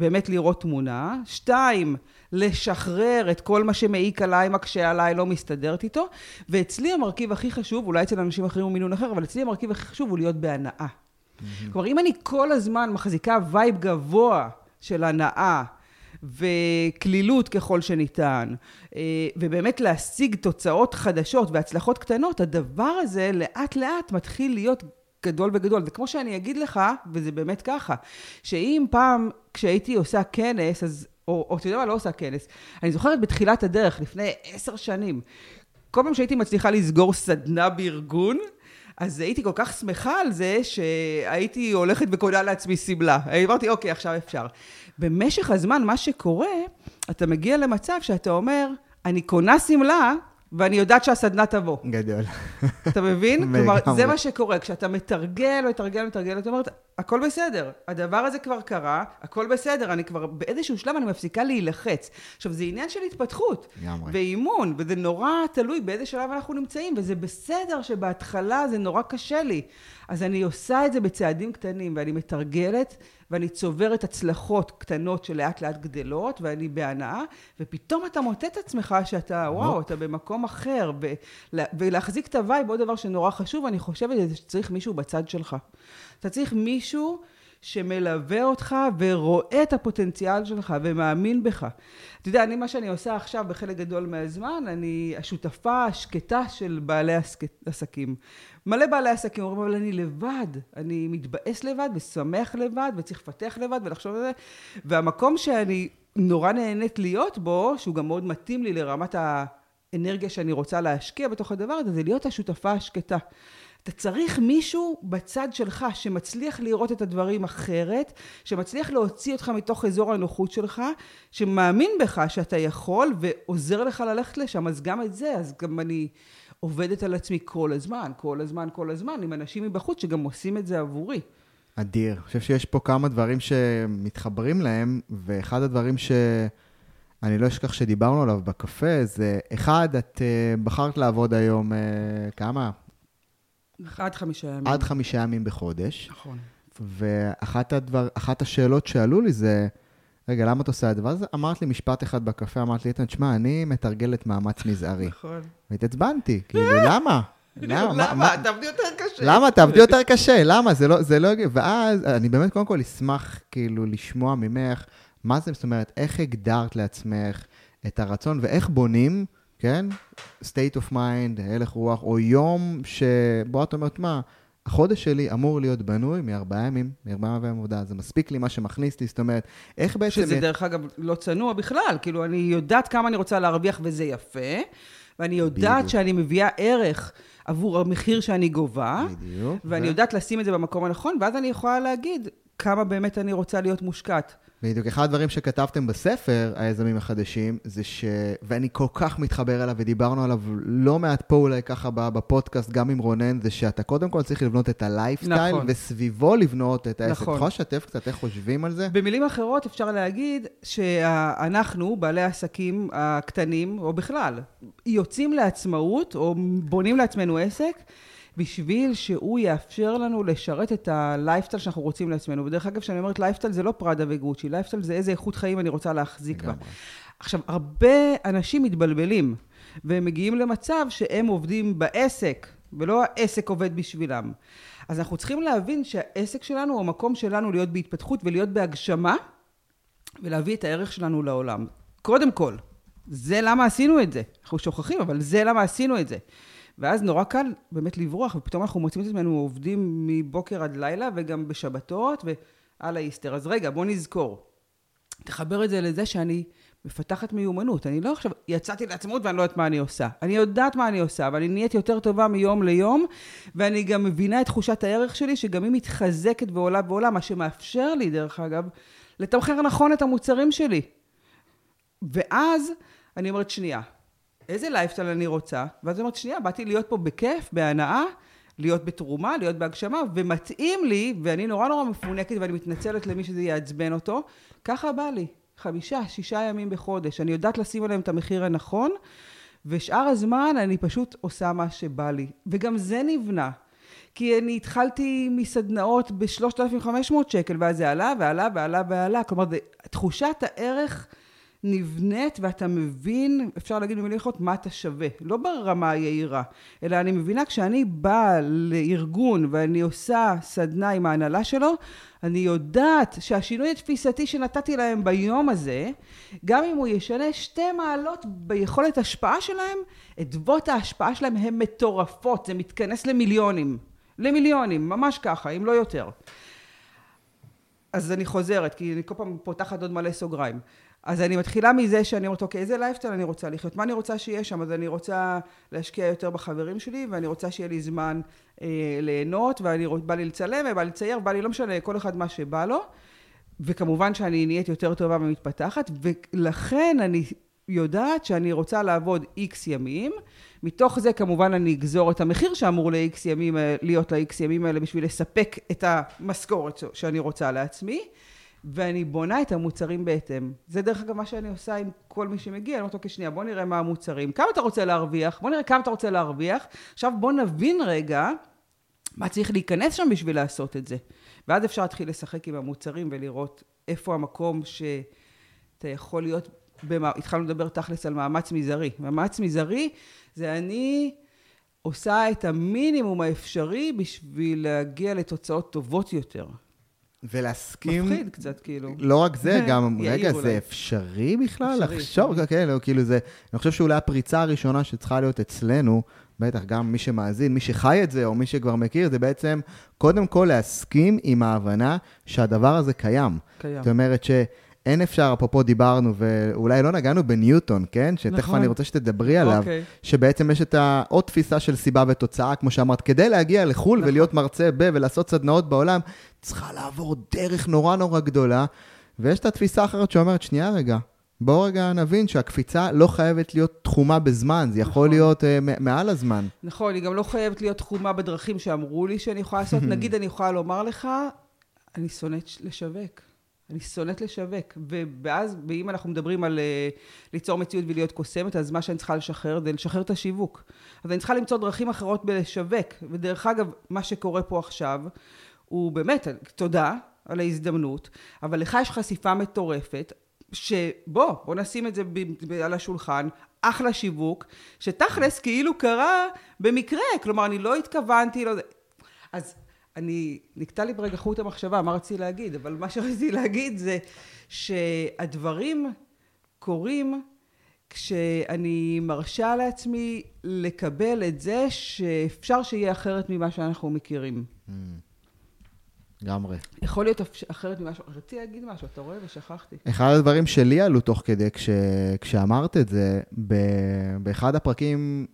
באמת לראות תמונה, שתיים, לשחרר את כל מה שמעיק עליי, מקשה עליי, לא מסתדרת איתו, ואצלי המרכיב הכי חשוב, אולי אצל אנשים אחרים הוא מינון אחר, אבל אצלי המרכיב הכי חשוב הוא להיות בהנאה. Mm-hmm. כלומר, אם אני כל הזמן מחזיקה vibe גבוה של הנאה, וקלילות ככל שניתן, אה, ובאמת להשיג תוצאות חדשות והצלחות קטנות, הדבר הזה לאט לאט מתחיל להיות גדול וגדול. וכמו שאני אגיד לך, וזה באמת ככה, שאם פעם כשהייתי עושה כנס, אז, או, או אתה יודע מה, לא עושה כנס, אני זוכרת בתחילת הדרך, לפני עשר שנים, כל פעם שהייתי מצליחה לסגור סדנה בארגון, אז הייתי כל כך שמחה על זה, שהייתי הולכת וקונה לעצמי שמלה. אמרתי, אוקיי, עכשיו אפשר. במשך הזמן, מה שקורה, אתה מגיע למצב שאתה אומר, אני קונה שמלה, ואני יודעת שהסדנה תבוא. גדול. אתה מבין? כלומר, זה מה שקורה. כשאתה מתרגל, מתרגל, מתרגל, אתה אומר, הכל בסדר. הדבר הזה כבר קרה, הכל בסדר. אני כבר, באיזשהו שלב אני מפסיקה להילחץ. עכשיו, זה עניין של התפתחות. לגמרי. ואימון, וזה נורא תלוי באיזה שלב אנחנו נמצאים, וזה בסדר שבהתחלה זה נורא קשה לי. אז אני עושה את זה בצעדים קטנים, ואני מתרגלת. ואני צוברת הצלחות קטנות שלאט לאט גדלות, ואני בהנאה, ופתאום אתה מוצא את עצמך שאתה, וואו, אתה במקום אחר, ולהחזיק את ה vibe, עוד דבר שנורא חשוב, אני חושבת שצריך מישהו בצד שלך. אתה צריך מישהו שמלווה אותך ורואה את הפוטנציאל שלך ומאמין בך. אתה יודע, אני, מה שאני עושה עכשיו בחלק גדול מהזמן, אני השותפה השקטה של בעלי עסקים. מלא בעלי עסקים אומרים, אבל אני לבד, אני מתבאס לבד ושמח לבד וצריך לפתח לבד ולחשוב על זה. והמקום שאני נורא נהנית להיות בו, שהוא גם מאוד מתאים לי לרמת האנרגיה שאני רוצה להשקיע בתוך הדבר הזה, זה להיות השותפה השקטה. אתה צריך מישהו בצד שלך שמצליח לראות את הדברים אחרת, שמצליח להוציא אותך מתוך אזור הנוחות שלך, שמאמין בך שאתה יכול ועוזר לך ללכת לשם, אז גם את זה, אז גם אני עובדת על עצמי כל הזמן, כל הזמן, כל הזמן, עם אנשים מבחוץ שגם עושים את זה עבורי. אדיר. אני חושב שיש פה כמה דברים שמתחברים להם, ואחד הדברים שאני לא אשכח שדיברנו עליו בקפה, זה אחד, את uh, בחרת לעבוד היום, uh, כמה? עד חמישה ימים. עד חמישה ימים בחודש. נכון. ואחת הדבר, השאלות שעלו לי זה, רגע, למה את עושה את זה? ואז אמרת לי משפט אחד בקפה, אמרת לי, איתן, תשמע, אני מתרגלת מאמץ מזערי. נכון. והתעצבנתי, כאילו, למה? למה? תעבדי יותר קשה. למה? תעבדי יותר קשה, למה? זה לא, זה לא... ואז אני באמת קודם כל אשמח כאילו לשמוע ממך, מה זה, זאת אומרת, איך הגדרת לעצמך את הרצון ואיך בונים, כן? state of mind, הלך רוח, או יום שבו את אומרת, מה, החודש שלי אמור להיות בנוי מארבעה ימים, מארבעה ימי עבודה, זה מספיק לי מה שמכניס לי, זאת אומרת, איך בעצם... שזה דרך אגב לא צנוע בכלל, כאילו, אני יודעת כמה אני רוצה להרוויח וזה יפה, ואני יודעת בדיוק. שאני מביאה ערך עבור המחיר שאני גובה, בדיוק. ואני ו... יודעת לשים את זה במקום הנכון, ואז אני יכולה להגיד כמה באמת אני רוצה להיות מושקעת. בדיוק, אחד הדברים שכתבתם בספר, היזמים החדשים, זה ש... ואני כל כך מתחבר אליו, ודיברנו עליו לא מעט פה אולי ככה בפודקאסט, גם עם רונן, זה שאתה קודם כל צריך לבנות את הלייפסטייל, נכון. וסביבו לבנות את העסק. נכון. אתה יכול לשתף קצת איך חושבים על זה? במילים אחרות אפשר להגיד שאנחנו, בעלי העסקים הקטנים, או בכלל, יוצאים לעצמאות, או בונים לעצמנו עסק, בשביל שהוא יאפשר לנו לשרת את הלייפסטייל שאנחנו רוצים לעצמנו. ודרך אגב, כשאני אומרת לייפסטייל זה לא פראדה וגוצ'י, לייפסטייל זה איזה איכות חיים אני רוצה להחזיק בה. עכשיו, הרבה אנשים מתבלבלים, והם מגיעים למצב שהם עובדים בעסק, ולא העסק עובד בשבילם. אז אנחנו צריכים להבין שהעסק שלנו הוא המקום שלנו להיות בהתפתחות ולהיות בהגשמה, ולהביא את הערך שלנו לעולם. קודם כל, זה למה עשינו את זה. אנחנו שוכחים, אבל זה למה עשינו את זה. ואז נורא קל באמת לברוח, ופתאום אנחנו מוצאים את עצמנו עובדים מבוקר עד לילה, וגם בשבתות, ועל האיסטר. אז רגע, בוא נזכור. תחבר את זה לזה שאני מפתחת מיומנות. אני לא עכשיו, יצאתי לעצמאות ואני לא יודעת מה אני עושה. אני יודעת מה אני עושה, אבל אני נהיית יותר טובה מיום ליום, ואני גם מבינה את תחושת הערך שלי, שגם היא מתחזקת ועולה ועולה, מה שמאפשר לי, דרך אגב, לתמחר נכון את המוצרים שלי. ואז אני אומרת, שנייה, איזה לייפסטייל אני רוצה? ואז אומרת, שנייה, באתי להיות פה בכיף, בהנאה, להיות בתרומה, להיות בהגשמה, ומתאים לי, ואני נורא נורא מפונקת ואני מתנצלת למי שזה יעצבן אותו, ככה בא לי. חמישה, שישה ימים בחודש. אני יודעת לשים עליהם את המחיר הנכון, ושאר הזמן אני פשוט עושה מה שבא לי. וגם זה נבנה. כי אני התחלתי מסדנאות ב-3,500 שקל, ואז זה עלה ועלה ועלה ועלה. כלומר, תחושת הערך... נבנית ואתה מבין, אפשר להגיד במילים אחרות, מה אתה שווה. לא ברמה היהירה, אלא אני מבינה כשאני באה לארגון ואני עושה סדנה עם ההנהלה שלו, אני יודעת שהשינוי התפיסתי שנתתי להם ביום הזה, גם אם הוא ישנה שתי מעלות ביכולת השפעה שלהם, אדוות ההשפעה שלהם הן מטורפות, זה מתכנס למיליונים. למיליונים, ממש ככה, אם לא יותר. אז אני חוזרת, כי אני כל פעם פותחת עוד מלא סוגריים. אז אני מתחילה מזה שאני אומרת, אוקיי, איזה לייפסטייל אני רוצה לחיות? מה אני רוצה שיהיה שם? אז אני רוצה להשקיע יותר בחברים שלי, ואני רוצה שיהיה לי זמן אה, ליהנות, ואני רוצ, בא לי לצלם, ובא לי לצייר, ובא לי, לא משנה, כל אחד מה שבא לו. וכמובן שאני נהיית יותר טובה ומתפתחת, ולכן אני יודעת שאני רוצה לעבוד איקס ימים. מתוך זה כמובן אני אגזור את המחיר שאמור ל-X ימים, אה, להיות ל-X ימים האלה בשביל לספק את המשכורת שאני רוצה לעצמי. ואני בונה את המוצרים בהתאם. זה דרך אגב מה שאני עושה עם כל מי שמגיע, אני אומרת, אוקיי, שנייה, בוא נראה מה המוצרים. כמה אתה רוצה להרוויח? בוא נראה כמה אתה רוצה להרוויח. עכשיו בוא נבין רגע מה צריך להיכנס שם בשביל לעשות את זה. ואז אפשר להתחיל לשחק עם המוצרים ולראות איפה המקום שאתה יכול להיות, במה... התחלנו לדבר תכלס על מאמץ מזערי. מאמץ מזערי זה אני עושה את המינימום האפשרי בשביל להגיע לתוצאות טובות יותר. ולהסכים... מפחיד קצת, כאילו. לא רק זה, גם, רגע, זה אפשרי בכלל? אפשרי. לחשוב, כן, לא, כאילו זה... אני חושב שאולי הפריצה הראשונה שצריכה להיות אצלנו, בטח גם מי שמאזין, מי שחי את זה, או מי שכבר מכיר, זה בעצם, קודם כל להסכים עם ההבנה שהדבר הזה קיים. קיים. זאת אומרת ש... אין אפשר, אפרופו דיברנו, ואולי לא נגענו בניוטון, כן? שתכף נכון. אני רוצה שתדברי עליו, אוקיי. שבעצם יש את העוד תפיסה של סיבה ותוצאה, כמו שאמרת, כדי להגיע לחו"ל נכון. ולהיות מרצה ב... ולעשות סדנאות בעולם, צריכה לעבור דרך נורא נורא גדולה, ויש את התפיסה האחרת שאומרת, שנייה רגע, בואו רגע נבין שהקפיצה לא חייבת להיות תחומה בזמן, זה יכול נכון. להיות uh, מעל הזמן. נכון, היא גם לא חייבת להיות תחומה בדרכים שאמרו לי שאני יכולה לעשות. נגיד, אני יכולה לומר לך, אני שונאת לשווק. אני שונאת לשווק. ואז, ואם אנחנו מדברים על uh, ליצור מציאות ולהיות קוסמת, אז מה שאני צריכה לשחרר זה לשחרר את השיווק. אז אני צריכה למצוא דרכים אחרות בלשווק. ודרך אגב, מה שקורה פה עכשיו, הוא באמת, תודה על ההזדמנות, אבל לך יש חשיפה מטורפת, שבוא, בוא נשים את זה ב- ב- על השולחן, אחלה שיווק, שתכלס כאילו קרה במקרה, כלומר, אני לא התכוונתי, לא... אז אני, נקטע לי ברגע חוט המחשבה, מה רציתי להגיד, אבל מה שרציתי להגיד זה שהדברים קורים כשאני מרשה לעצמי לקבל את זה שאפשר שיהיה אחרת ממה שאנחנו מכירים. Mm. לגמרי. יכול להיות אחרת ממשהו, רציתי להגיד משהו, אתה רואה? ושכחתי. אחד הדברים שלי עלו תוך כדי, כש, כשאמרת את זה, ב, באחד הפרקים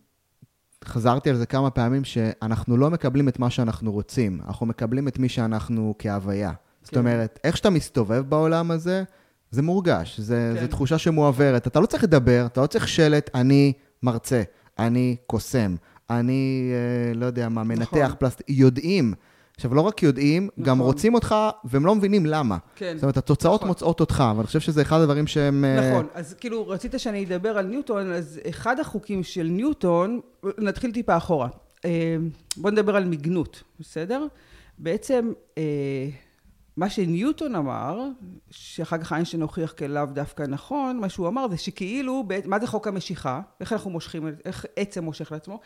חזרתי על זה כמה פעמים, שאנחנו לא מקבלים את מה שאנחנו רוצים, אנחנו מקבלים את מי שאנחנו כהוויה. כן. זאת אומרת, איך שאתה מסתובב בעולם הזה, זה מורגש, זה, כן. תחושה שמועברת. אתה לא צריך לדבר, אתה לא צריך שלט, אני מרצה, אני קוסם, אני, אה, לא יודע מה, מנתח נכון. פלסטיק, יודעים. עכשיו, לא רק יודעים, נכון. גם רוצים אותך, והם לא מבינים למה. כן. זאת אומרת, התוצאות נכון. מוצאות אותך, ואני חושב שזה אחד הדברים שהם... אה, נכון, אז כאילו, רצית שאני אדבר על ניוטון, אז אחד החוקים של ניוטון, נתחיל טיפה אחורה. אה, בואו נדבר על מגנות, בסדר? בעצם, אה, מה שניוטון אמר, שאחר כך איינשטיין הוכיח כלאו דווקא נכון, מה שהוא אמר זה שכאילו, מה זה חוק המשיכה? איך אנחנו מושכים, איך עצם מושך לעצמו?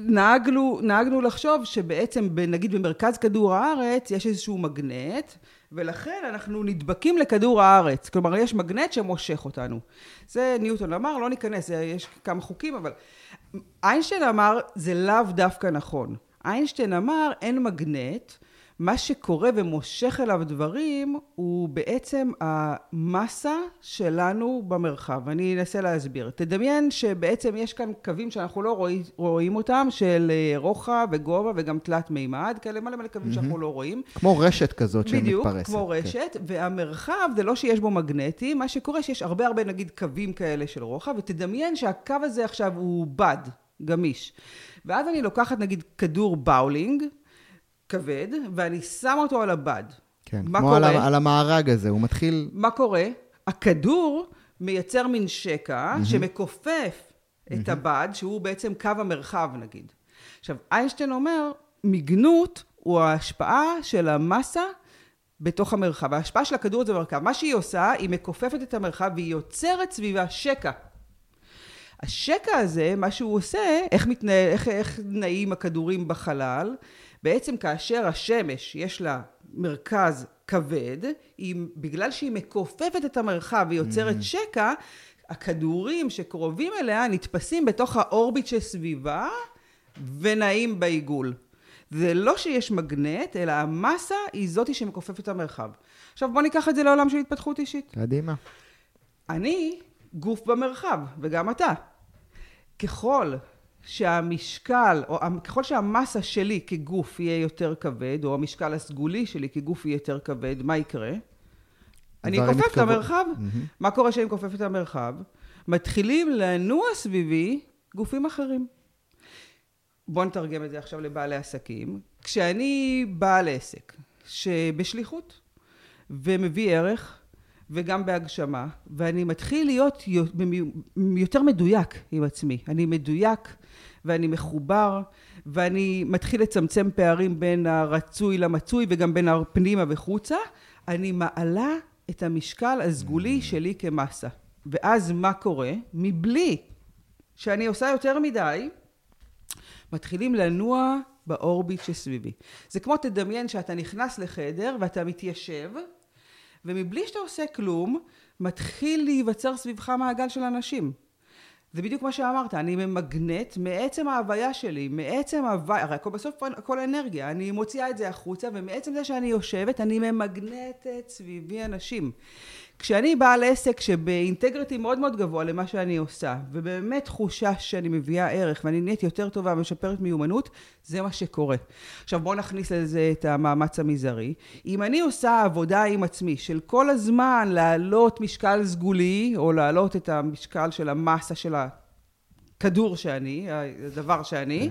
נהגנו, נהגנו לחשוב שבעצם, נגיד במרכז כדור הארץ, יש איזשהו מגנט, ולכן אנחנו נדבקים לכדור הארץ. כלומר, יש מגנט שמושך אותנו. זה ניוטון אמר, לא ניכנס, יש כמה חוקים, אבל איינשטיין אמר, זה לאו דווקא נכון. איינשטיין אמר, אין מגנט, מה שקורה ומושך אליו דברים הוא בעצם המסה שלנו במרחב. אני אנסה להסביר. תדמיין שבעצם יש כאן קווים שאנחנו לא רואים, רואים אותם, של אה, רוחב וגובה וגם תלת מימד, כאלה מלא מלא קווים mm-hmm. שאנחנו לא רואים. כמו רשת כזאת שמתפרסת. בדיוק, כמו כן. רשת, כן. והמרחב זה לא שיש בו מגנטים, מה שקורה שיש הרבה הרבה נגיד קווים כאלה של רוחב, ותדמיין שהקו הזה עכשיו הוא בד, גמיש. ואז אני לוקחת נגיד כדור באולינג, כבד, ואני שם אותו על הבד. כן, כמו קורה? על, על המארג הזה, הוא מתחיל... מה קורה? הכדור מייצר מין שקע mm-hmm. שמכופף mm-hmm. את הבד, שהוא בעצם קו המרחב נגיד. עכשיו, איינשטיין אומר, מיגנות הוא ההשפעה של המסה בתוך המרחב. ההשפעה של הכדור הזה במרחב. מה שהיא עושה, היא מכופפת את המרחב והיא יוצרת סביבה שקע. השקע הזה, מה שהוא עושה, איך, מתנה, איך, איך נעים הכדורים בחלל, בעצם כאשר השמש יש לה מרכז כבד, היא, בגלל שהיא מכופפת את המרחב ויוצרת mm. שקע, הכדורים שקרובים אליה נתפסים בתוך האורביט שסביבה ונעים בעיגול. זה לא שיש מגנט, אלא המסה היא זאתי שמכופפת את המרחב. עכשיו בוא ניקח את זה לעולם של התפתחות אישית. קדימה. אני גוף במרחב, וגם אתה. ככל שהמשקל, או ככל שהמסה שלי כגוף יהיה יותר כבד, או המשקל הסגולי שלי כגוף יהיה יותר כבד, מה יקרה? אני אכופף את המרחב. Mm-hmm. מה קורה כשאני מכופף את המרחב? מתחילים לנוע סביבי גופים אחרים. בואו נתרגם את זה עכשיו לבעלי עסקים. כשאני בעל עסק שבשליחות ומביא ערך וגם בהגשמה, ואני מתחיל להיות יותר מדויק עם עצמי. אני מדויק ואני מחובר, ואני מתחיל לצמצם פערים בין הרצוי למצוי וגם בין הפנימה וחוצה, אני מעלה את המשקל הסגולי שלי כמסה. ואז מה קורה? מבלי שאני עושה יותר מדי, מתחילים לנוע באורביט שסביבי. זה כמו תדמיין שאתה נכנס לחדר ואתה מתיישב, ומבלי שאתה עושה כלום, מתחיל להיווצר סביבך מעגל של אנשים. זה בדיוק מה שאמרת, אני ממגנט מעצם ההוויה שלי, מעצם ההוויה, הרי הכל בסוף הכל אנרגיה, אני מוציאה את זה החוצה, ומעצם זה שאני יושבת, אני ממגנטת סביבי אנשים. כשאני בעל עסק שבאינטגריטי מאוד מאוד גבוה למה שאני עושה, ובאמת תחושה שאני מביאה ערך ואני נהיית יותר טובה ומשפרת מיומנות, זה מה שקורה. עכשיו בואו נכניס לזה את המאמץ המזערי. אם אני עושה עבודה עם עצמי של כל הזמן להעלות משקל סגולי, או להעלות את המשקל של המסה של הכדור שאני, הדבר שאני,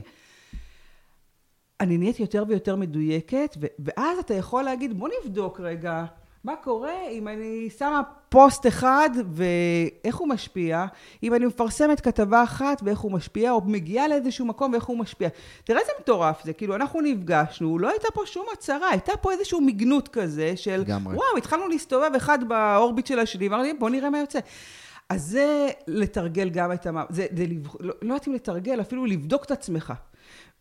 אני נהיית יותר ויותר מדויקת, ואז אתה יכול להגיד, בוא נבדוק רגע. מה קורה אם אני שמה פוסט אחד ואיך הוא משפיע, אם אני מפרסמת כתבה אחת ואיך הוא משפיע, או מגיעה לאיזשהו מקום ואיך הוא משפיע. תראה איזה מטורף זה, כאילו אנחנו נפגשנו, לא הייתה פה שום הצהרה, הייתה פה איזשהו מגנות כזה של, גמרי. וואו, התחלנו להסתובב אחד באורביט של השני, ואמרתי, בוא נראה מה יוצא. אז זה לתרגל גם את המ... זה, זה לא, לא יודעת אם לתרגל, אפילו לבדוק את עצמך.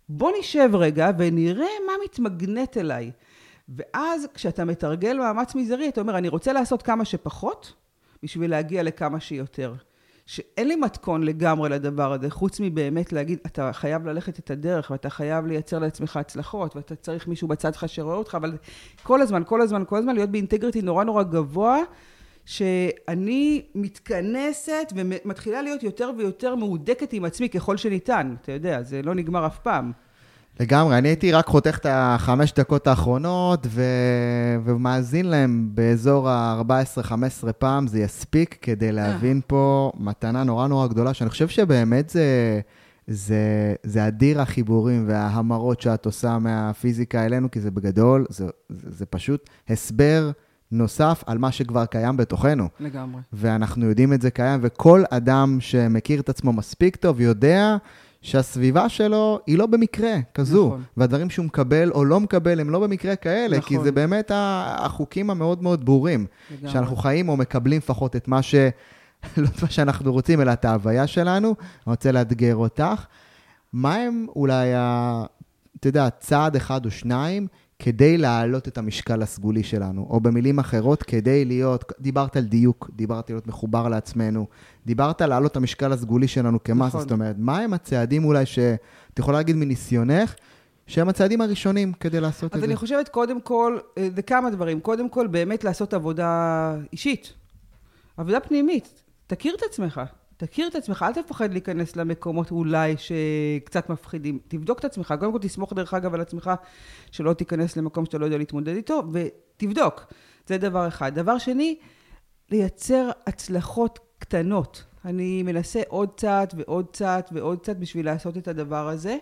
בוא נשב רגע ונראה מה מתמגנט אליי. ואז כשאתה מתרגל מאמץ מזערי, אתה אומר, אני רוצה לעשות כמה שפחות בשביל להגיע לכמה שיותר. שאין לי מתכון לגמרי לדבר הזה, חוץ מבאמת להגיד, אתה חייב ללכת את הדרך, ואתה חייב לייצר לעצמך הצלחות, ואתה צריך מישהו בצד שלך שרואה אותך, אבל כל הזמן, כל הזמן, כל הזמן להיות באינטגריטי נורא נורא גבוה, שאני מתכנסת ומתחילה להיות יותר ויותר מהודקת עם עצמי ככל שניתן. אתה יודע, זה לא נגמר אף פעם. לגמרי, אני הייתי רק חותך את החמש דקות האחרונות ו... ומאזין להם באזור ה-14-15 פעם, זה יספיק כדי להבין פה מתנה נורא נורא גדולה, שאני חושב שבאמת זה, זה, זה אדיר החיבורים וההמרות שאת עושה מהפיזיקה אלינו, כי זה בגדול, זה, זה, זה פשוט הסבר נוסף על מה שכבר קיים בתוכנו. לגמרי. ואנחנו יודעים את זה קיים, וכל אדם שמכיר את עצמו מספיק טוב יודע שהסביבה שלו היא לא במקרה כזו, נכון. והדברים שהוא מקבל או לא מקבל הם לא במקרה כאלה, נכון. כי זה באמת החוקים המאוד מאוד ברורים, לגמרי. שאנחנו חיים או מקבלים לפחות את מה ש... לא את מה שאנחנו רוצים, אלא את ההוויה שלנו. אני רוצה לאתגר אותך. מה הם אולי, אתה יודע, צעד אחד או שניים כדי להעלות את המשקל הסגולי שלנו, או במילים אחרות, כדי להיות, דיברת על דיוק, דיברת על להיות מחובר לעצמנו, דיברת על להעלות את המשקל הסגולי שלנו כמסה, נכון. זאת אומרת, מה הם הצעדים אולי שאת יכולה להגיד מניסיונך, שהם הצעדים הראשונים כדי לעשות את אז זה? אני חושבת, קודם כל, אה, זה כמה דברים. קודם כל, באמת לעשות עבודה אישית. עבודה פנימית. תכיר את עצמך. תכיר את עצמך, אל תפחד להיכנס למקומות אולי שקצת מפחידים. תבדוק את עצמך. קודם כל, תסמוך דרך אגב על עצמך, שלא תיכנס למקום שאתה לא יודע להתמודד איתו, ותבדוק. זה דבר אחד. דבר שני, לייצר הצלחות קטנות. אני מנסה עוד צעד ועוד צעד ועוד צעד בשביל לעשות את הדבר הזה.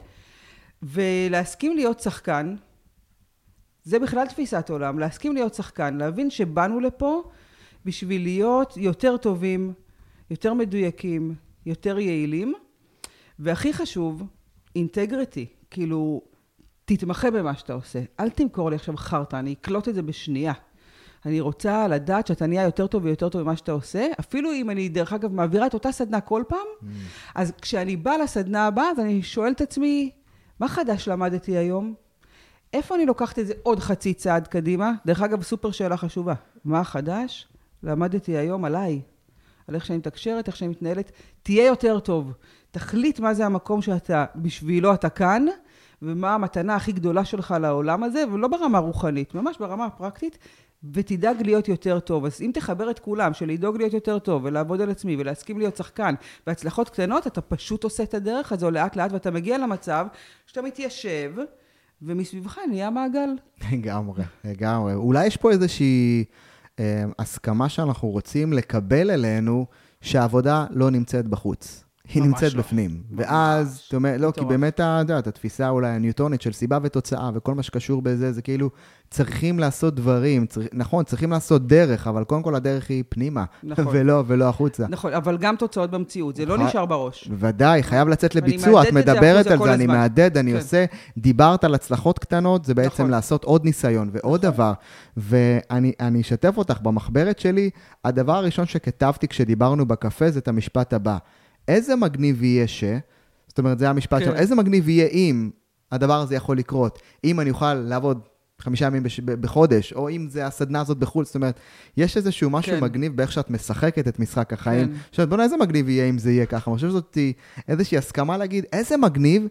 ולהסכים להיות שחקן, זה בכלל תפיסת עולם, להסכים להיות שחקן, להבין שבאנו לפה בשביל להיות יותר טובים, יותר מדויקים, יותר יעילים, והכי חשוב, אינטגריטי, כאילו, תתמחה במה שאתה עושה. אל תמכור לי עכשיו חרטא, אני אקלוט את זה בשנייה. אני רוצה לדעת שאתה נהיה יותר טוב ויותר טוב במה שאתה עושה, אפילו אם אני, דרך אגב, מעבירה את אותה סדנה כל פעם, אז כשאני באה לסדנה הבאה, אז אני שואלת את עצמי, מה חדש למדתי היום? איפה אני לוקחת את זה עוד חצי צעד קדימה? דרך אגב, סופר שאלה חשובה. מה חדש? למדתי היום עליי, על איך שאני מתקשרת, איך שאני מתנהלת. תהיה יותר טוב. תחליט מה זה המקום שאתה, בשבילו אתה כאן, ומה המתנה הכי גדולה שלך לעולם הזה, ולא ברמה רוחנית, ממש ברמה הפרקטית, ותדאג להיות יותר טוב. אז אם תחבר את כולם, של לדאוג להיות יותר טוב, ולעבוד על עצמי, ולהסכים להיות שחקן, והצלחות קטנות, אתה פשוט עושה את הדרך הזו לאט לאט, ואתה מגיע למצב שאתה מתיישב, ומסביבך נהיה מעגל. לגמרי, לגמרי. אולי יש פה איזושהי הסכמה שאנחנו רוצים לקבל אלינו, שהעבודה לא נמצאת בחוץ. היא ממש נמצאת לא. בפנים. ואז, אתה אומר, לא, כי. באמת, אתה יודע, התפיסה אולי הניוטונית של סיבה ותוצאה, וכל מה שקשור בזה, זה כאילו, צריכים לעשות דברים, צריך, נכון, צריכים לעשות דרך, אבל קודם כל הדרך היא פנימה, נכון. ולא, ולא החוצה. נכון, אבל גם תוצאות במציאות, זה לא נכון. נשאר בראש. ודאי, חייב לצאת לביצוע, את מדברת על זה, אני. מהדהד, אני כן. עושה, דיברת על הצלחות קטנות, זה בעצם נכון. לעשות עוד ניסיון ועוד דבר. ואני אני אשתף אותך, במחברת שלי, הדבר הראשון שכתבתי כשדיברנו בקפה זה את המשפט הבא. איזה מגניב יהיה ש... זאת אומרת, זה המשפט כן. שלו, איזה מגניב יהיה אם הדבר הזה יכול לקרות, אם אני אוכל לעבוד חמישה ימים בש... בחודש, או אם זה הסדנה הזאת בחו"ל, זאת אומרת, יש איזשהו משהו כן. מגניב באיך שאת משחקת את משחק החיים. כן. עכשיו, בוא'נה, איזה מגניב יהיה אם זה יהיה ככה. אני חושב שזאת איזושהי הסכמה להגיד, איזה מגניב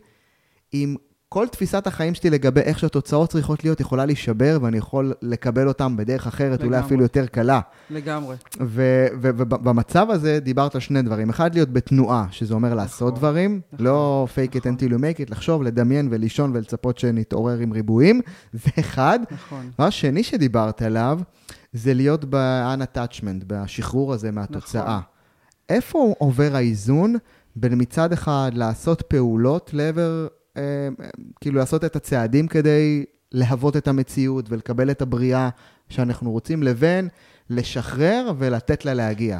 אם כל תפיסת החיים שלי לגבי איך שהתוצאות צריכות להיות יכולה להישבר, ואני יכול לקבל אותם בדרך אחרת, אולי לגמרי. אפילו יותר קלה. לגמרי. ובמצב הזה דיברת על שני דברים. אחד, להיות בתנועה, שזה אומר לעשות נכון, דברים, נכון, לא fake it נכון. until you make it, לחשוב, לדמיין ולישון ולצפות שנתעורר עם ריבועים, זה אחד. נכון. דבר שני שדיברת עליו, זה להיות ב-unattachment, בשחרור הזה מהתוצאה. נכון. איפה עובר האיזון בין מצד אחד לעשות פעולות לעבר, כאילו לעשות את הצעדים כדי להוות את המציאות ולקבל את הבריאה שאנחנו רוצים, לבין לשחרר ולתת לה להגיע.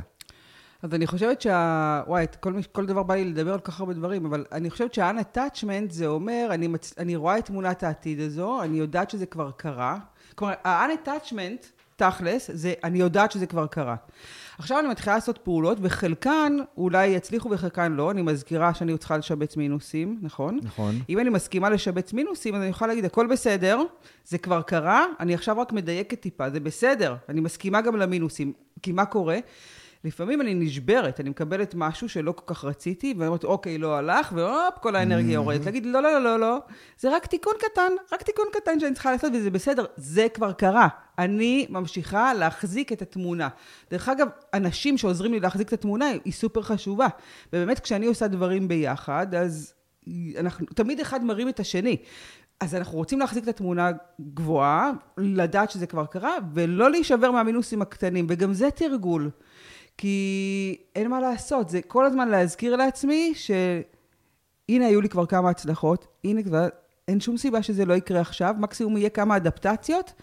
אז אני חושבת שה... וואי, כל, כל דבר בא לי לדבר על כל כך הרבה דברים, אבל אני חושבת שה-unattachment זה אומר, אני, מצ... אני רואה את תמונת העתיד הזו, אני יודעת שזה כבר קרה. כלומר, ה-unattachment, תכלס, זה אני יודעת שזה כבר קרה. עכשיו אני מתחילה לעשות פעולות, וחלקן אולי יצליחו וחלקן לא. אני מזכירה שאני צריכה לשבץ מינוסים, נכון? נכון. אם אני מסכימה לשבץ מינוסים, אז אני יכולה להגיד, הכל בסדר, זה כבר קרה, אני עכשיו רק מדייקת טיפה, זה בסדר, אני מסכימה גם למינוסים. כי מה קורה? לפעמים אני נשברת, אני מקבלת משהו שלא כל כך רציתי, ואני אומרת, אוקיי, לא הלך, והופ, כל האנרגיה יורדת. להגיד, לא, לא, לא, לא, לא, זה רק תיקון קטן, רק תיקון קטן שאני צריכה לעשות, וזה בסדר, זה כבר קרה. אני ממשיכה להחזיק את התמונה. דרך אגב, אנשים שעוזרים לי להחזיק את התמונה היא סופר חשובה. ובאמת, כשאני עושה דברים ביחד, אז אנחנו, תמיד אחד מרים את השני. אז אנחנו רוצים להחזיק את התמונה גבוהה, לדעת שזה כבר קרה, ולא להישבר מהמינוסים הקטנים, וגם זה תרגול. כי אין מה לעשות, זה כל הזמן להזכיר לעצמי שהנה היו לי כבר כמה הצלחות, הנה כבר, אין שום סיבה שזה לא יקרה עכשיו, מקסימום יהיה כמה אדפטציות.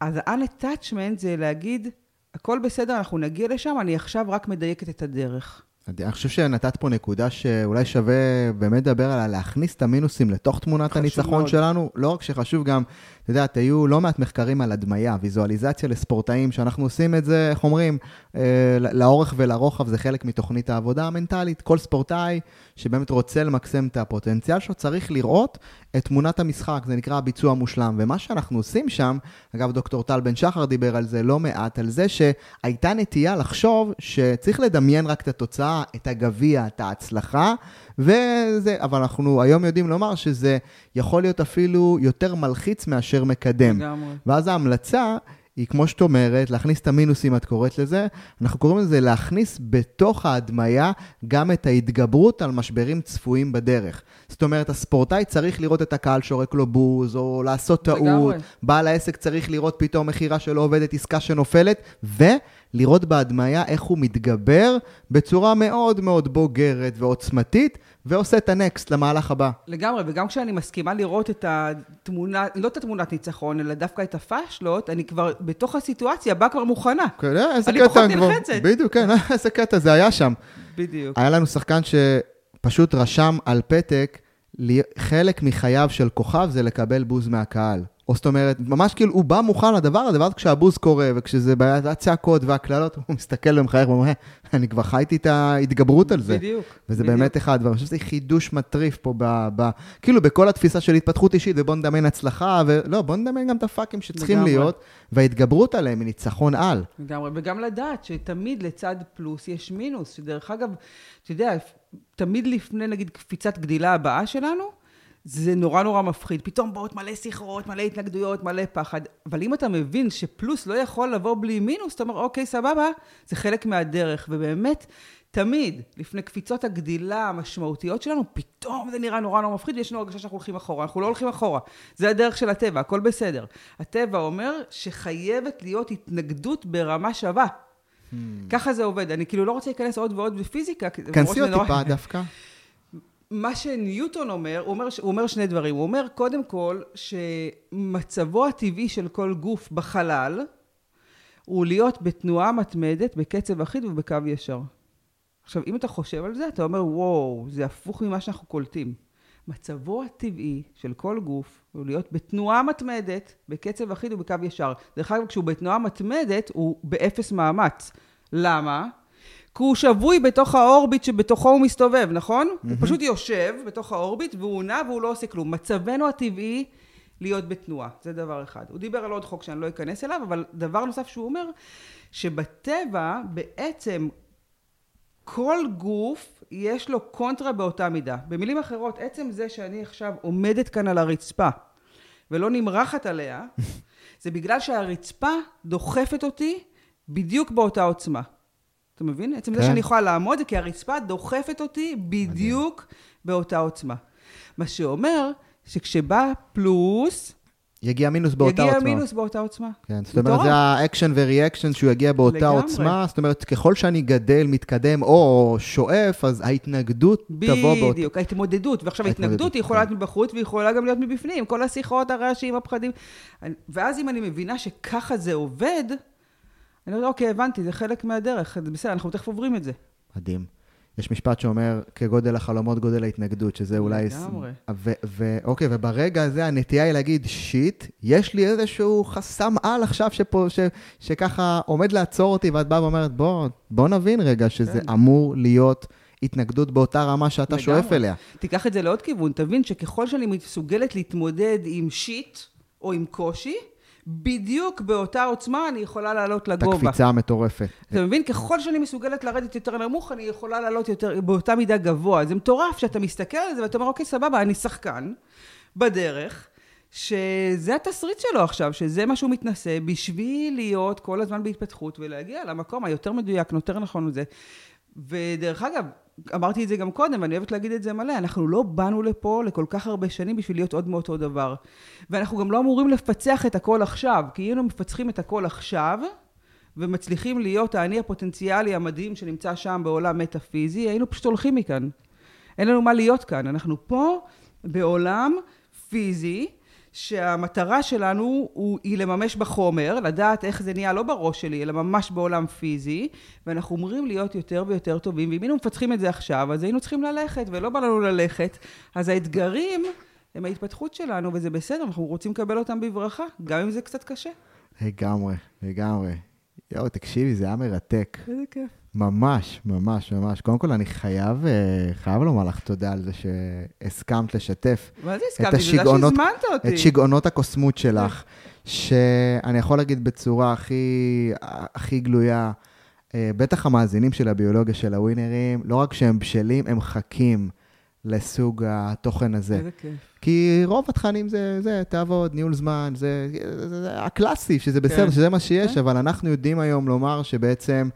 אז ה-unattachment זה להגיד, הכל בסדר, אנחנו נגיע לשם, אני עכשיו רק מדייקת את הדרך. אני חושב שנתת פה נקודה שאולי שווה באמת לדבר עליה, להכניס את המינוסים לתוך תמונת הניצחון מאוד. שלנו. לא רק שחשוב גם, את יודעת, היו לא מעט מחקרים על הדמיה, ויזואליזציה לספורטאים, שאנחנו עושים את זה, איך אומרים, אה, לאורך ולרוחב, זה חלק מתוכנית העבודה המנטלית. כל ספורטאי שבאמת רוצה למקסם את הפוטנציאל שלו, צריך לראות את תמונת המשחק, זה נקרא הביצוע המושלם. ומה שאנחנו עושים שם, אגב, דוקטור טל בן שחר דיבר על זה לא מעט, על זה שהייתה נטייה לחשוב שצריך לדמיין רק את התוצאה, את הגביע, את ההצלחה, וזה, אבל אנחנו היום יודעים לומר שזה יכול להיות אפילו יותר מלחיץ מאשר מקדם. לגמרי. ואז ההמלצה היא, כמו שאת אומרת, להכניס את המינוסים, את קוראת לזה, אנחנו קוראים לזה להכניס בתוך ההדמיה גם את ההתגברות על משברים צפויים בדרך. זאת אומרת, הספורטאי צריך לראות את הקהל שורק לו בוז, או לעשות טעות, בעל העסק צריך לראות פתאום מכירה שלא עובדת, עסקה שנופלת, ולראות בהדמיה איך הוא מתגבר בצורה מאוד מאוד בוגרת ועוצמתית, ועושה את הנקסט למהלך הבא. לגמרי, וגם כשאני מסכימה לראות את התמונה, לא את התמונת ניצחון, אלא דווקא את הפאשלות, אני כבר בתוך הסיטואציה, באה כבר מוכנה. כן, איזה קטע. אני פחות נלחצת. בדיוק, כן, איזה קטע, זה היה שם. בדיוק. היה לנו שחקן שפשוט רשם על פתק, חלק מחייו של כוכב זה לקבל בוז מהקהל. או זאת אומרת, ממש כאילו, הוא בא מוכן לדבר הזה, ואז כשהבוז קורה, וכשזה הצעקות והקללות, הוא מסתכל ומחייך ואומר, אני כבר חייתי את ההתגברות על זה. בדיוק. וזה בדיוק. באמת אחד, ואני חושב שזה חידוש מטריף פה, ב, ב, כאילו, בכל התפיסה של התפתחות אישית, ובוא נדמיין הצלחה, ולא, בוא נדמיין גם את הפאקים שצריכים לגמרי. להיות, וההתגברות עליהם היא ניצחון על. לגמרי, וגם לדעת שתמיד לצד פלוס יש מינוס, שדרך אגב, אתה יודע, תמיד לפני, נגיד, קפיצת גדילה הבאה שלנו, זה נורא נורא מפחיד. פתאום באות מלא שיחות, מלא התנגדויות, מלא פחד. אבל אם אתה מבין שפלוס לא יכול לבוא בלי מינוס, אתה אומר, אוקיי, סבבה, זה חלק מהדרך. ובאמת, תמיד, לפני קפיצות הגדילה המשמעותיות שלנו, פתאום זה נראה נורא נורא מפחיד, ויש לנו הרגשה שאנחנו הולכים אחורה. אנחנו לא הולכים אחורה. זה הדרך של הטבע, הכל בסדר. הטבע אומר שחייבת להיות התנגדות ברמה שווה. Hmm. ככה זה עובד. אני כאילו לא רוצה להיכנס עוד ועוד בפיזיקה. כנסי עוד טיפה דווקא. מה שניוטון אומר, הוא אומר, הוא אומר שני דברים. הוא אומר, קודם כל, שמצבו הטבעי של כל גוף בחלל, הוא להיות בתנועה מתמדת, בקצב אחיד ובקו ישר. עכשיו, אם אתה חושב על זה, אתה אומר, וואו, זה הפוך ממה שאנחנו קולטים. מצבו הטבעי של כל גוף הוא להיות בתנועה מתמדת, בקצב אחיד ובקו ישר. דרך אגב, כשהוא בתנועה מתמדת, הוא באפס מאמץ. למה? כי הוא שבוי בתוך האורביט שבתוכו הוא מסתובב, נכון? Mm-hmm. הוא פשוט יושב בתוך האורביט והוא נע והוא לא עושה כלום. מצבנו הטבעי להיות בתנועה, זה דבר אחד. הוא דיבר על עוד חוק שאני לא אכנס אליו, אבל דבר נוסף שהוא אומר, שבטבע בעצם כל גוף יש לו קונטרה באותה מידה. במילים אחרות, עצם זה שאני עכשיו עומדת כאן על הרצפה ולא נמרחת עליה, זה בגלל שהרצפה דוחפת אותי בדיוק באותה עוצמה. אתה מבין? עצם כן. זה שאני יכולה לעמוד, זה כי הרצפה דוחפת אותי בדיוק מדהים. באותה עוצמה. מה שאומר שכשבא פלוס... יגיע מינוס באותה יגיע עוצמה. יגיע מינוס באותה עוצמה. כן, זאת אומרת, זה ה action ו reaction שהוא יגיע באותה לגמרי. עוצמה. זאת אומרת, ככל שאני גדל, מתקדם או שואף, אז ההתנגדות תבוא באותה... בדיוק, ההתמודדות. ועכשיו ההתנגדות היא יכולה להיות מבחוץ והיא יכולה גם להיות מבפנים. כל השיחות, הרעשים, הפחדים. ואז אם אני מבינה שככה זה עובד, אני אומרת, אוקיי, הבנתי, זה חלק מהדרך, בסדר, אנחנו תכף עוברים את זה. מדהים. יש משפט שאומר, כגודל החלומות, גודל ההתנגדות, שזה אולי... לגמרי. ואוקיי, וברגע הזה הנטייה היא להגיד, שיט, יש לי איזשהו חסם על עכשיו שפה, ש, שככה עומד לעצור אותי, ואת באה ואומרת, בוא, בוא נבין רגע שזה כן. אמור להיות... התנגדות באותה רמה שאתה לגמרי. שואף אליה. תיקח את זה לעוד כיוון, תבין שככל שאני מסוגלת להתמודד עם שיט או עם קושי, בדיוק באותה עוצמה אני יכולה לעלות לגובה. את הקפיצה המטורפת. אתה מבין? ככל שאני מסוגלת לרדת יותר נמוך, אני יכולה לעלות יותר, באותה מידה גבוה. זה מטורף שאתה מסתכל על זה ואתה אומר, אוקיי, סבבה, אני שחקן בדרך, שזה התסריט שלו עכשיו, שזה מה שהוא מתנשא, בשביל להיות כל הזמן בהתפתחות ולהגיע למקום היותר מדויק, יותר נכון לזה. ודרך אגב, אמרתי את זה גם קודם, ואני אוהבת להגיד את זה מלא, אנחנו לא באנו לפה לכל כך הרבה שנים בשביל להיות עוד מאותו דבר. ואנחנו גם לא אמורים לפצח את הכל עכשיו, כי היינו מפצחים את הכל עכשיו, ומצליחים להיות האני הפוטנציאלי המדהים שנמצא שם בעולם מטאפיזי, היינו פשוט הולכים מכאן. אין לנו מה להיות כאן. אנחנו פה בעולם פיזי, שהמטרה שלנו הוא, היא לממש בחומר, לדעת איך זה נהיה לא בראש שלי, אלא ממש בעולם פיזי, ואנחנו אומרים להיות יותר ויותר טובים, ואם היינו מפתחים את זה עכשיו, אז היינו צריכים ללכת, ולא בא לנו ללכת. אז האתגרים הם ההתפתחות שלנו, וזה בסדר, אנחנו רוצים לקבל אותם בברכה, גם אם זה קצת קשה. לגמרי, לגמרי. יואו, תקשיבי, זה היה מרתק. איזה כיף. ממש, ממש, ממש. קודם כל, אני חייב, אה, חייב לומר לך תודה על זה שהסכמת לשתף. מה זה הסכמתי? תודה שהזמנת אותי. את שיגעונות הקוסמות שלך, שאני יכול להגיד בצורה הכי, הכי גלויה, אה, בטח המאזינים של הביולוגיה של הווינרים, לא רק שהם בשלים, הם חכים לסוג התוכן הזה. איזה כיף. כי רוב התכנים זה, זה, תעבוד, ניהול זמן, זה, זה, זה, זה הקלאסי, שזה בסדר, כן. שזה מה שיש, כן. אבל אנחנו יודעים היום לומר שבעצם...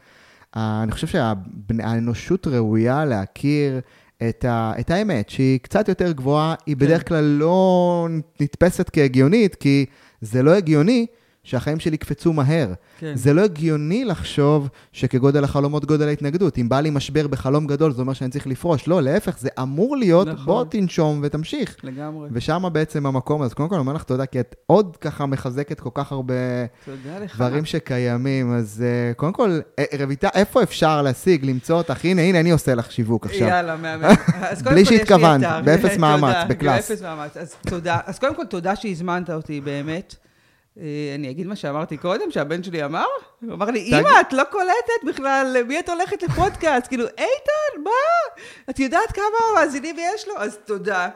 אני חושב שהאנושות ראויה להכיר את, ה, את האמת, שהיא קצת יותר גבוהה, היא כן. בדרך כלל לא נתפסת כהגיונית, כי זה לא הגיוני שהחיים שלי יקפצו מהר. כן. זה לא הגיוני לחשוב שכגודל החלומות גודל ההתנגדות. אם בא לי משבר בחלום גדול, זה אומר שאני צריך לפרוש. לא, להפך, זה אמור להיות, נכון. בוא תנשום ותמשיך. לגמרי. ושם בעצם המקום, אז קודם כל אני אומר לך תודה, כי את עוד ככה מחזקת כל כך הרבה דברים שקיימים. אז uh, קודם כל, אה, רויטל, איפה אפשר להשיג, למצוא אותך? הנה, הנה, אני עושה לך שיווק עכשיו. יאללה, מהמם. בלי שהתכוונת, באפס מאמץ, בקלאס. באפס מאמץ, אז תודה. אז קודם כל, תודה שהזמנת אותי, באמת. אה, אני אגיד מה שאמרתי קודם, שהבן שלי אמר? הוא אמר לי, אמא, את לא קולטת בכלל, למי את הולכת לפודקאסט? כאילו, איתן, מה? את יודעת כמה מאזינים יש לו? אז תודה,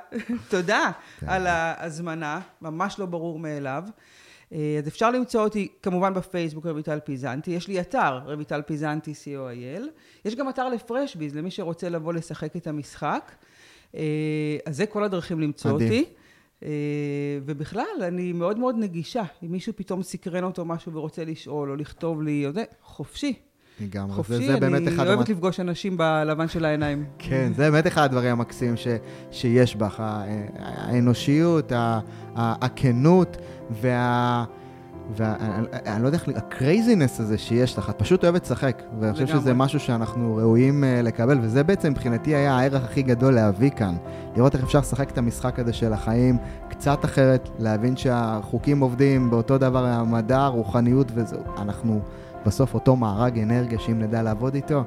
תודה. על ההזמנה, ממש לא ברור מאליו. אה, אז אפשר למצוא אותי כמובן בפייסבוק רויטל פיזנטי, יש לי אתר רויטל פיזנטי co.il, יש גם אתר ל FreshBiz למי שרוצה לבוא לשחק את המשחק, אה, אז זה כל הדרכים למצוא. אותי. אה, ובכלל, אני מאוד מאוד נגישה. אם מישהו פתאום סקרן אותו משהו ורוצה לשאול או לכתוב לי, או זה, חופשי. לגמרי. חופשי, זה, זה באמת אחד... אני אוהבת המ... לפגוש אנשים בלבן של העיניים. כן, זה באמת אחד הדברים המקסימים ש, שיש בך, האנושיות, הכנות וה... ואני לא יודע איך, ה craziness הזה שיש לך, את פשוט אוהבת לשחק. ואני חושב שזה משהו שאנחנו ראויים אה, לקבל, וזה בעצם מבחינתי היה הערך הכי גדול להביא כאן. לראות איך אפשר לשחק את המשחק הזה של החיים קצת אחרת, להבין שהחוקים עובדים באותו דבר, המדע, רוחניות וזהו. אנחנו בסוף אותו מארג אנרגיה שאם נדע לעבוד איתו,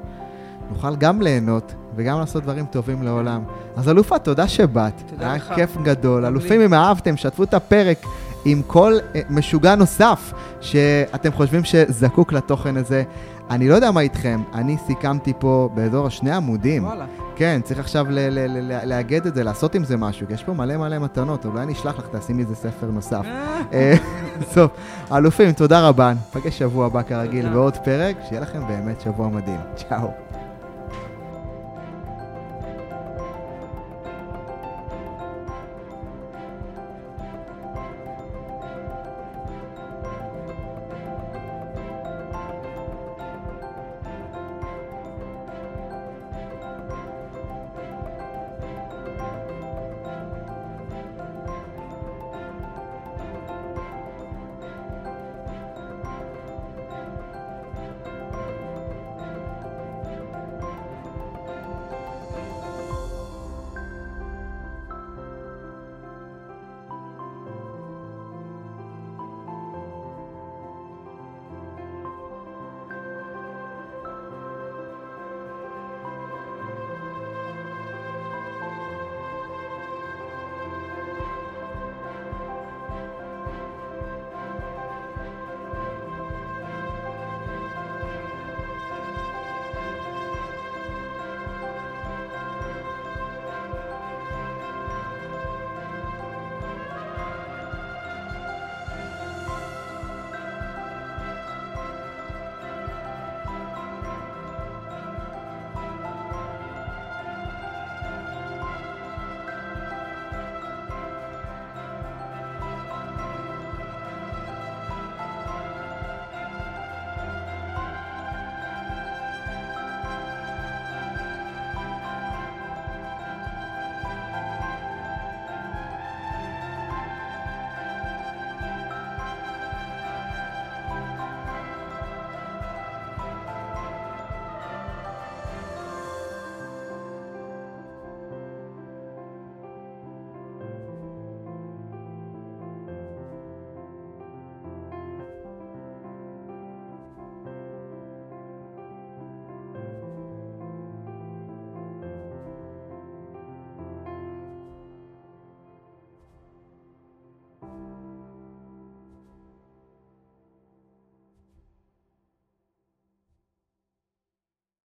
נוכל גם ליהנות וגם לעשות דברים טובים לעולם. אז אלופה, תודה שבאת. תודה לך. היה כיף גדול. אלופים, אם אהבתם, שתפו את הפרק. עם כל אה, משוגע נוסף שאתם חושבים שזקוק לתוכן הזה. אני לא יודע מה איתכם, אני סיכמתי פה באזור השני עמודים. וואלה. כן, צריך עכשיו לאגד את זה, לעשות עם זה משהו, כי יש פה מלא מלא מתנות, אולי אני אשלח לך, תעשי מזה ספר נוסף. אה, טוב, אלופים, תודה רבה. נפגש שבוע הבא כרגיל בעוד פרק, שיהיה לכם באמת שבוע מדהים. צ'או.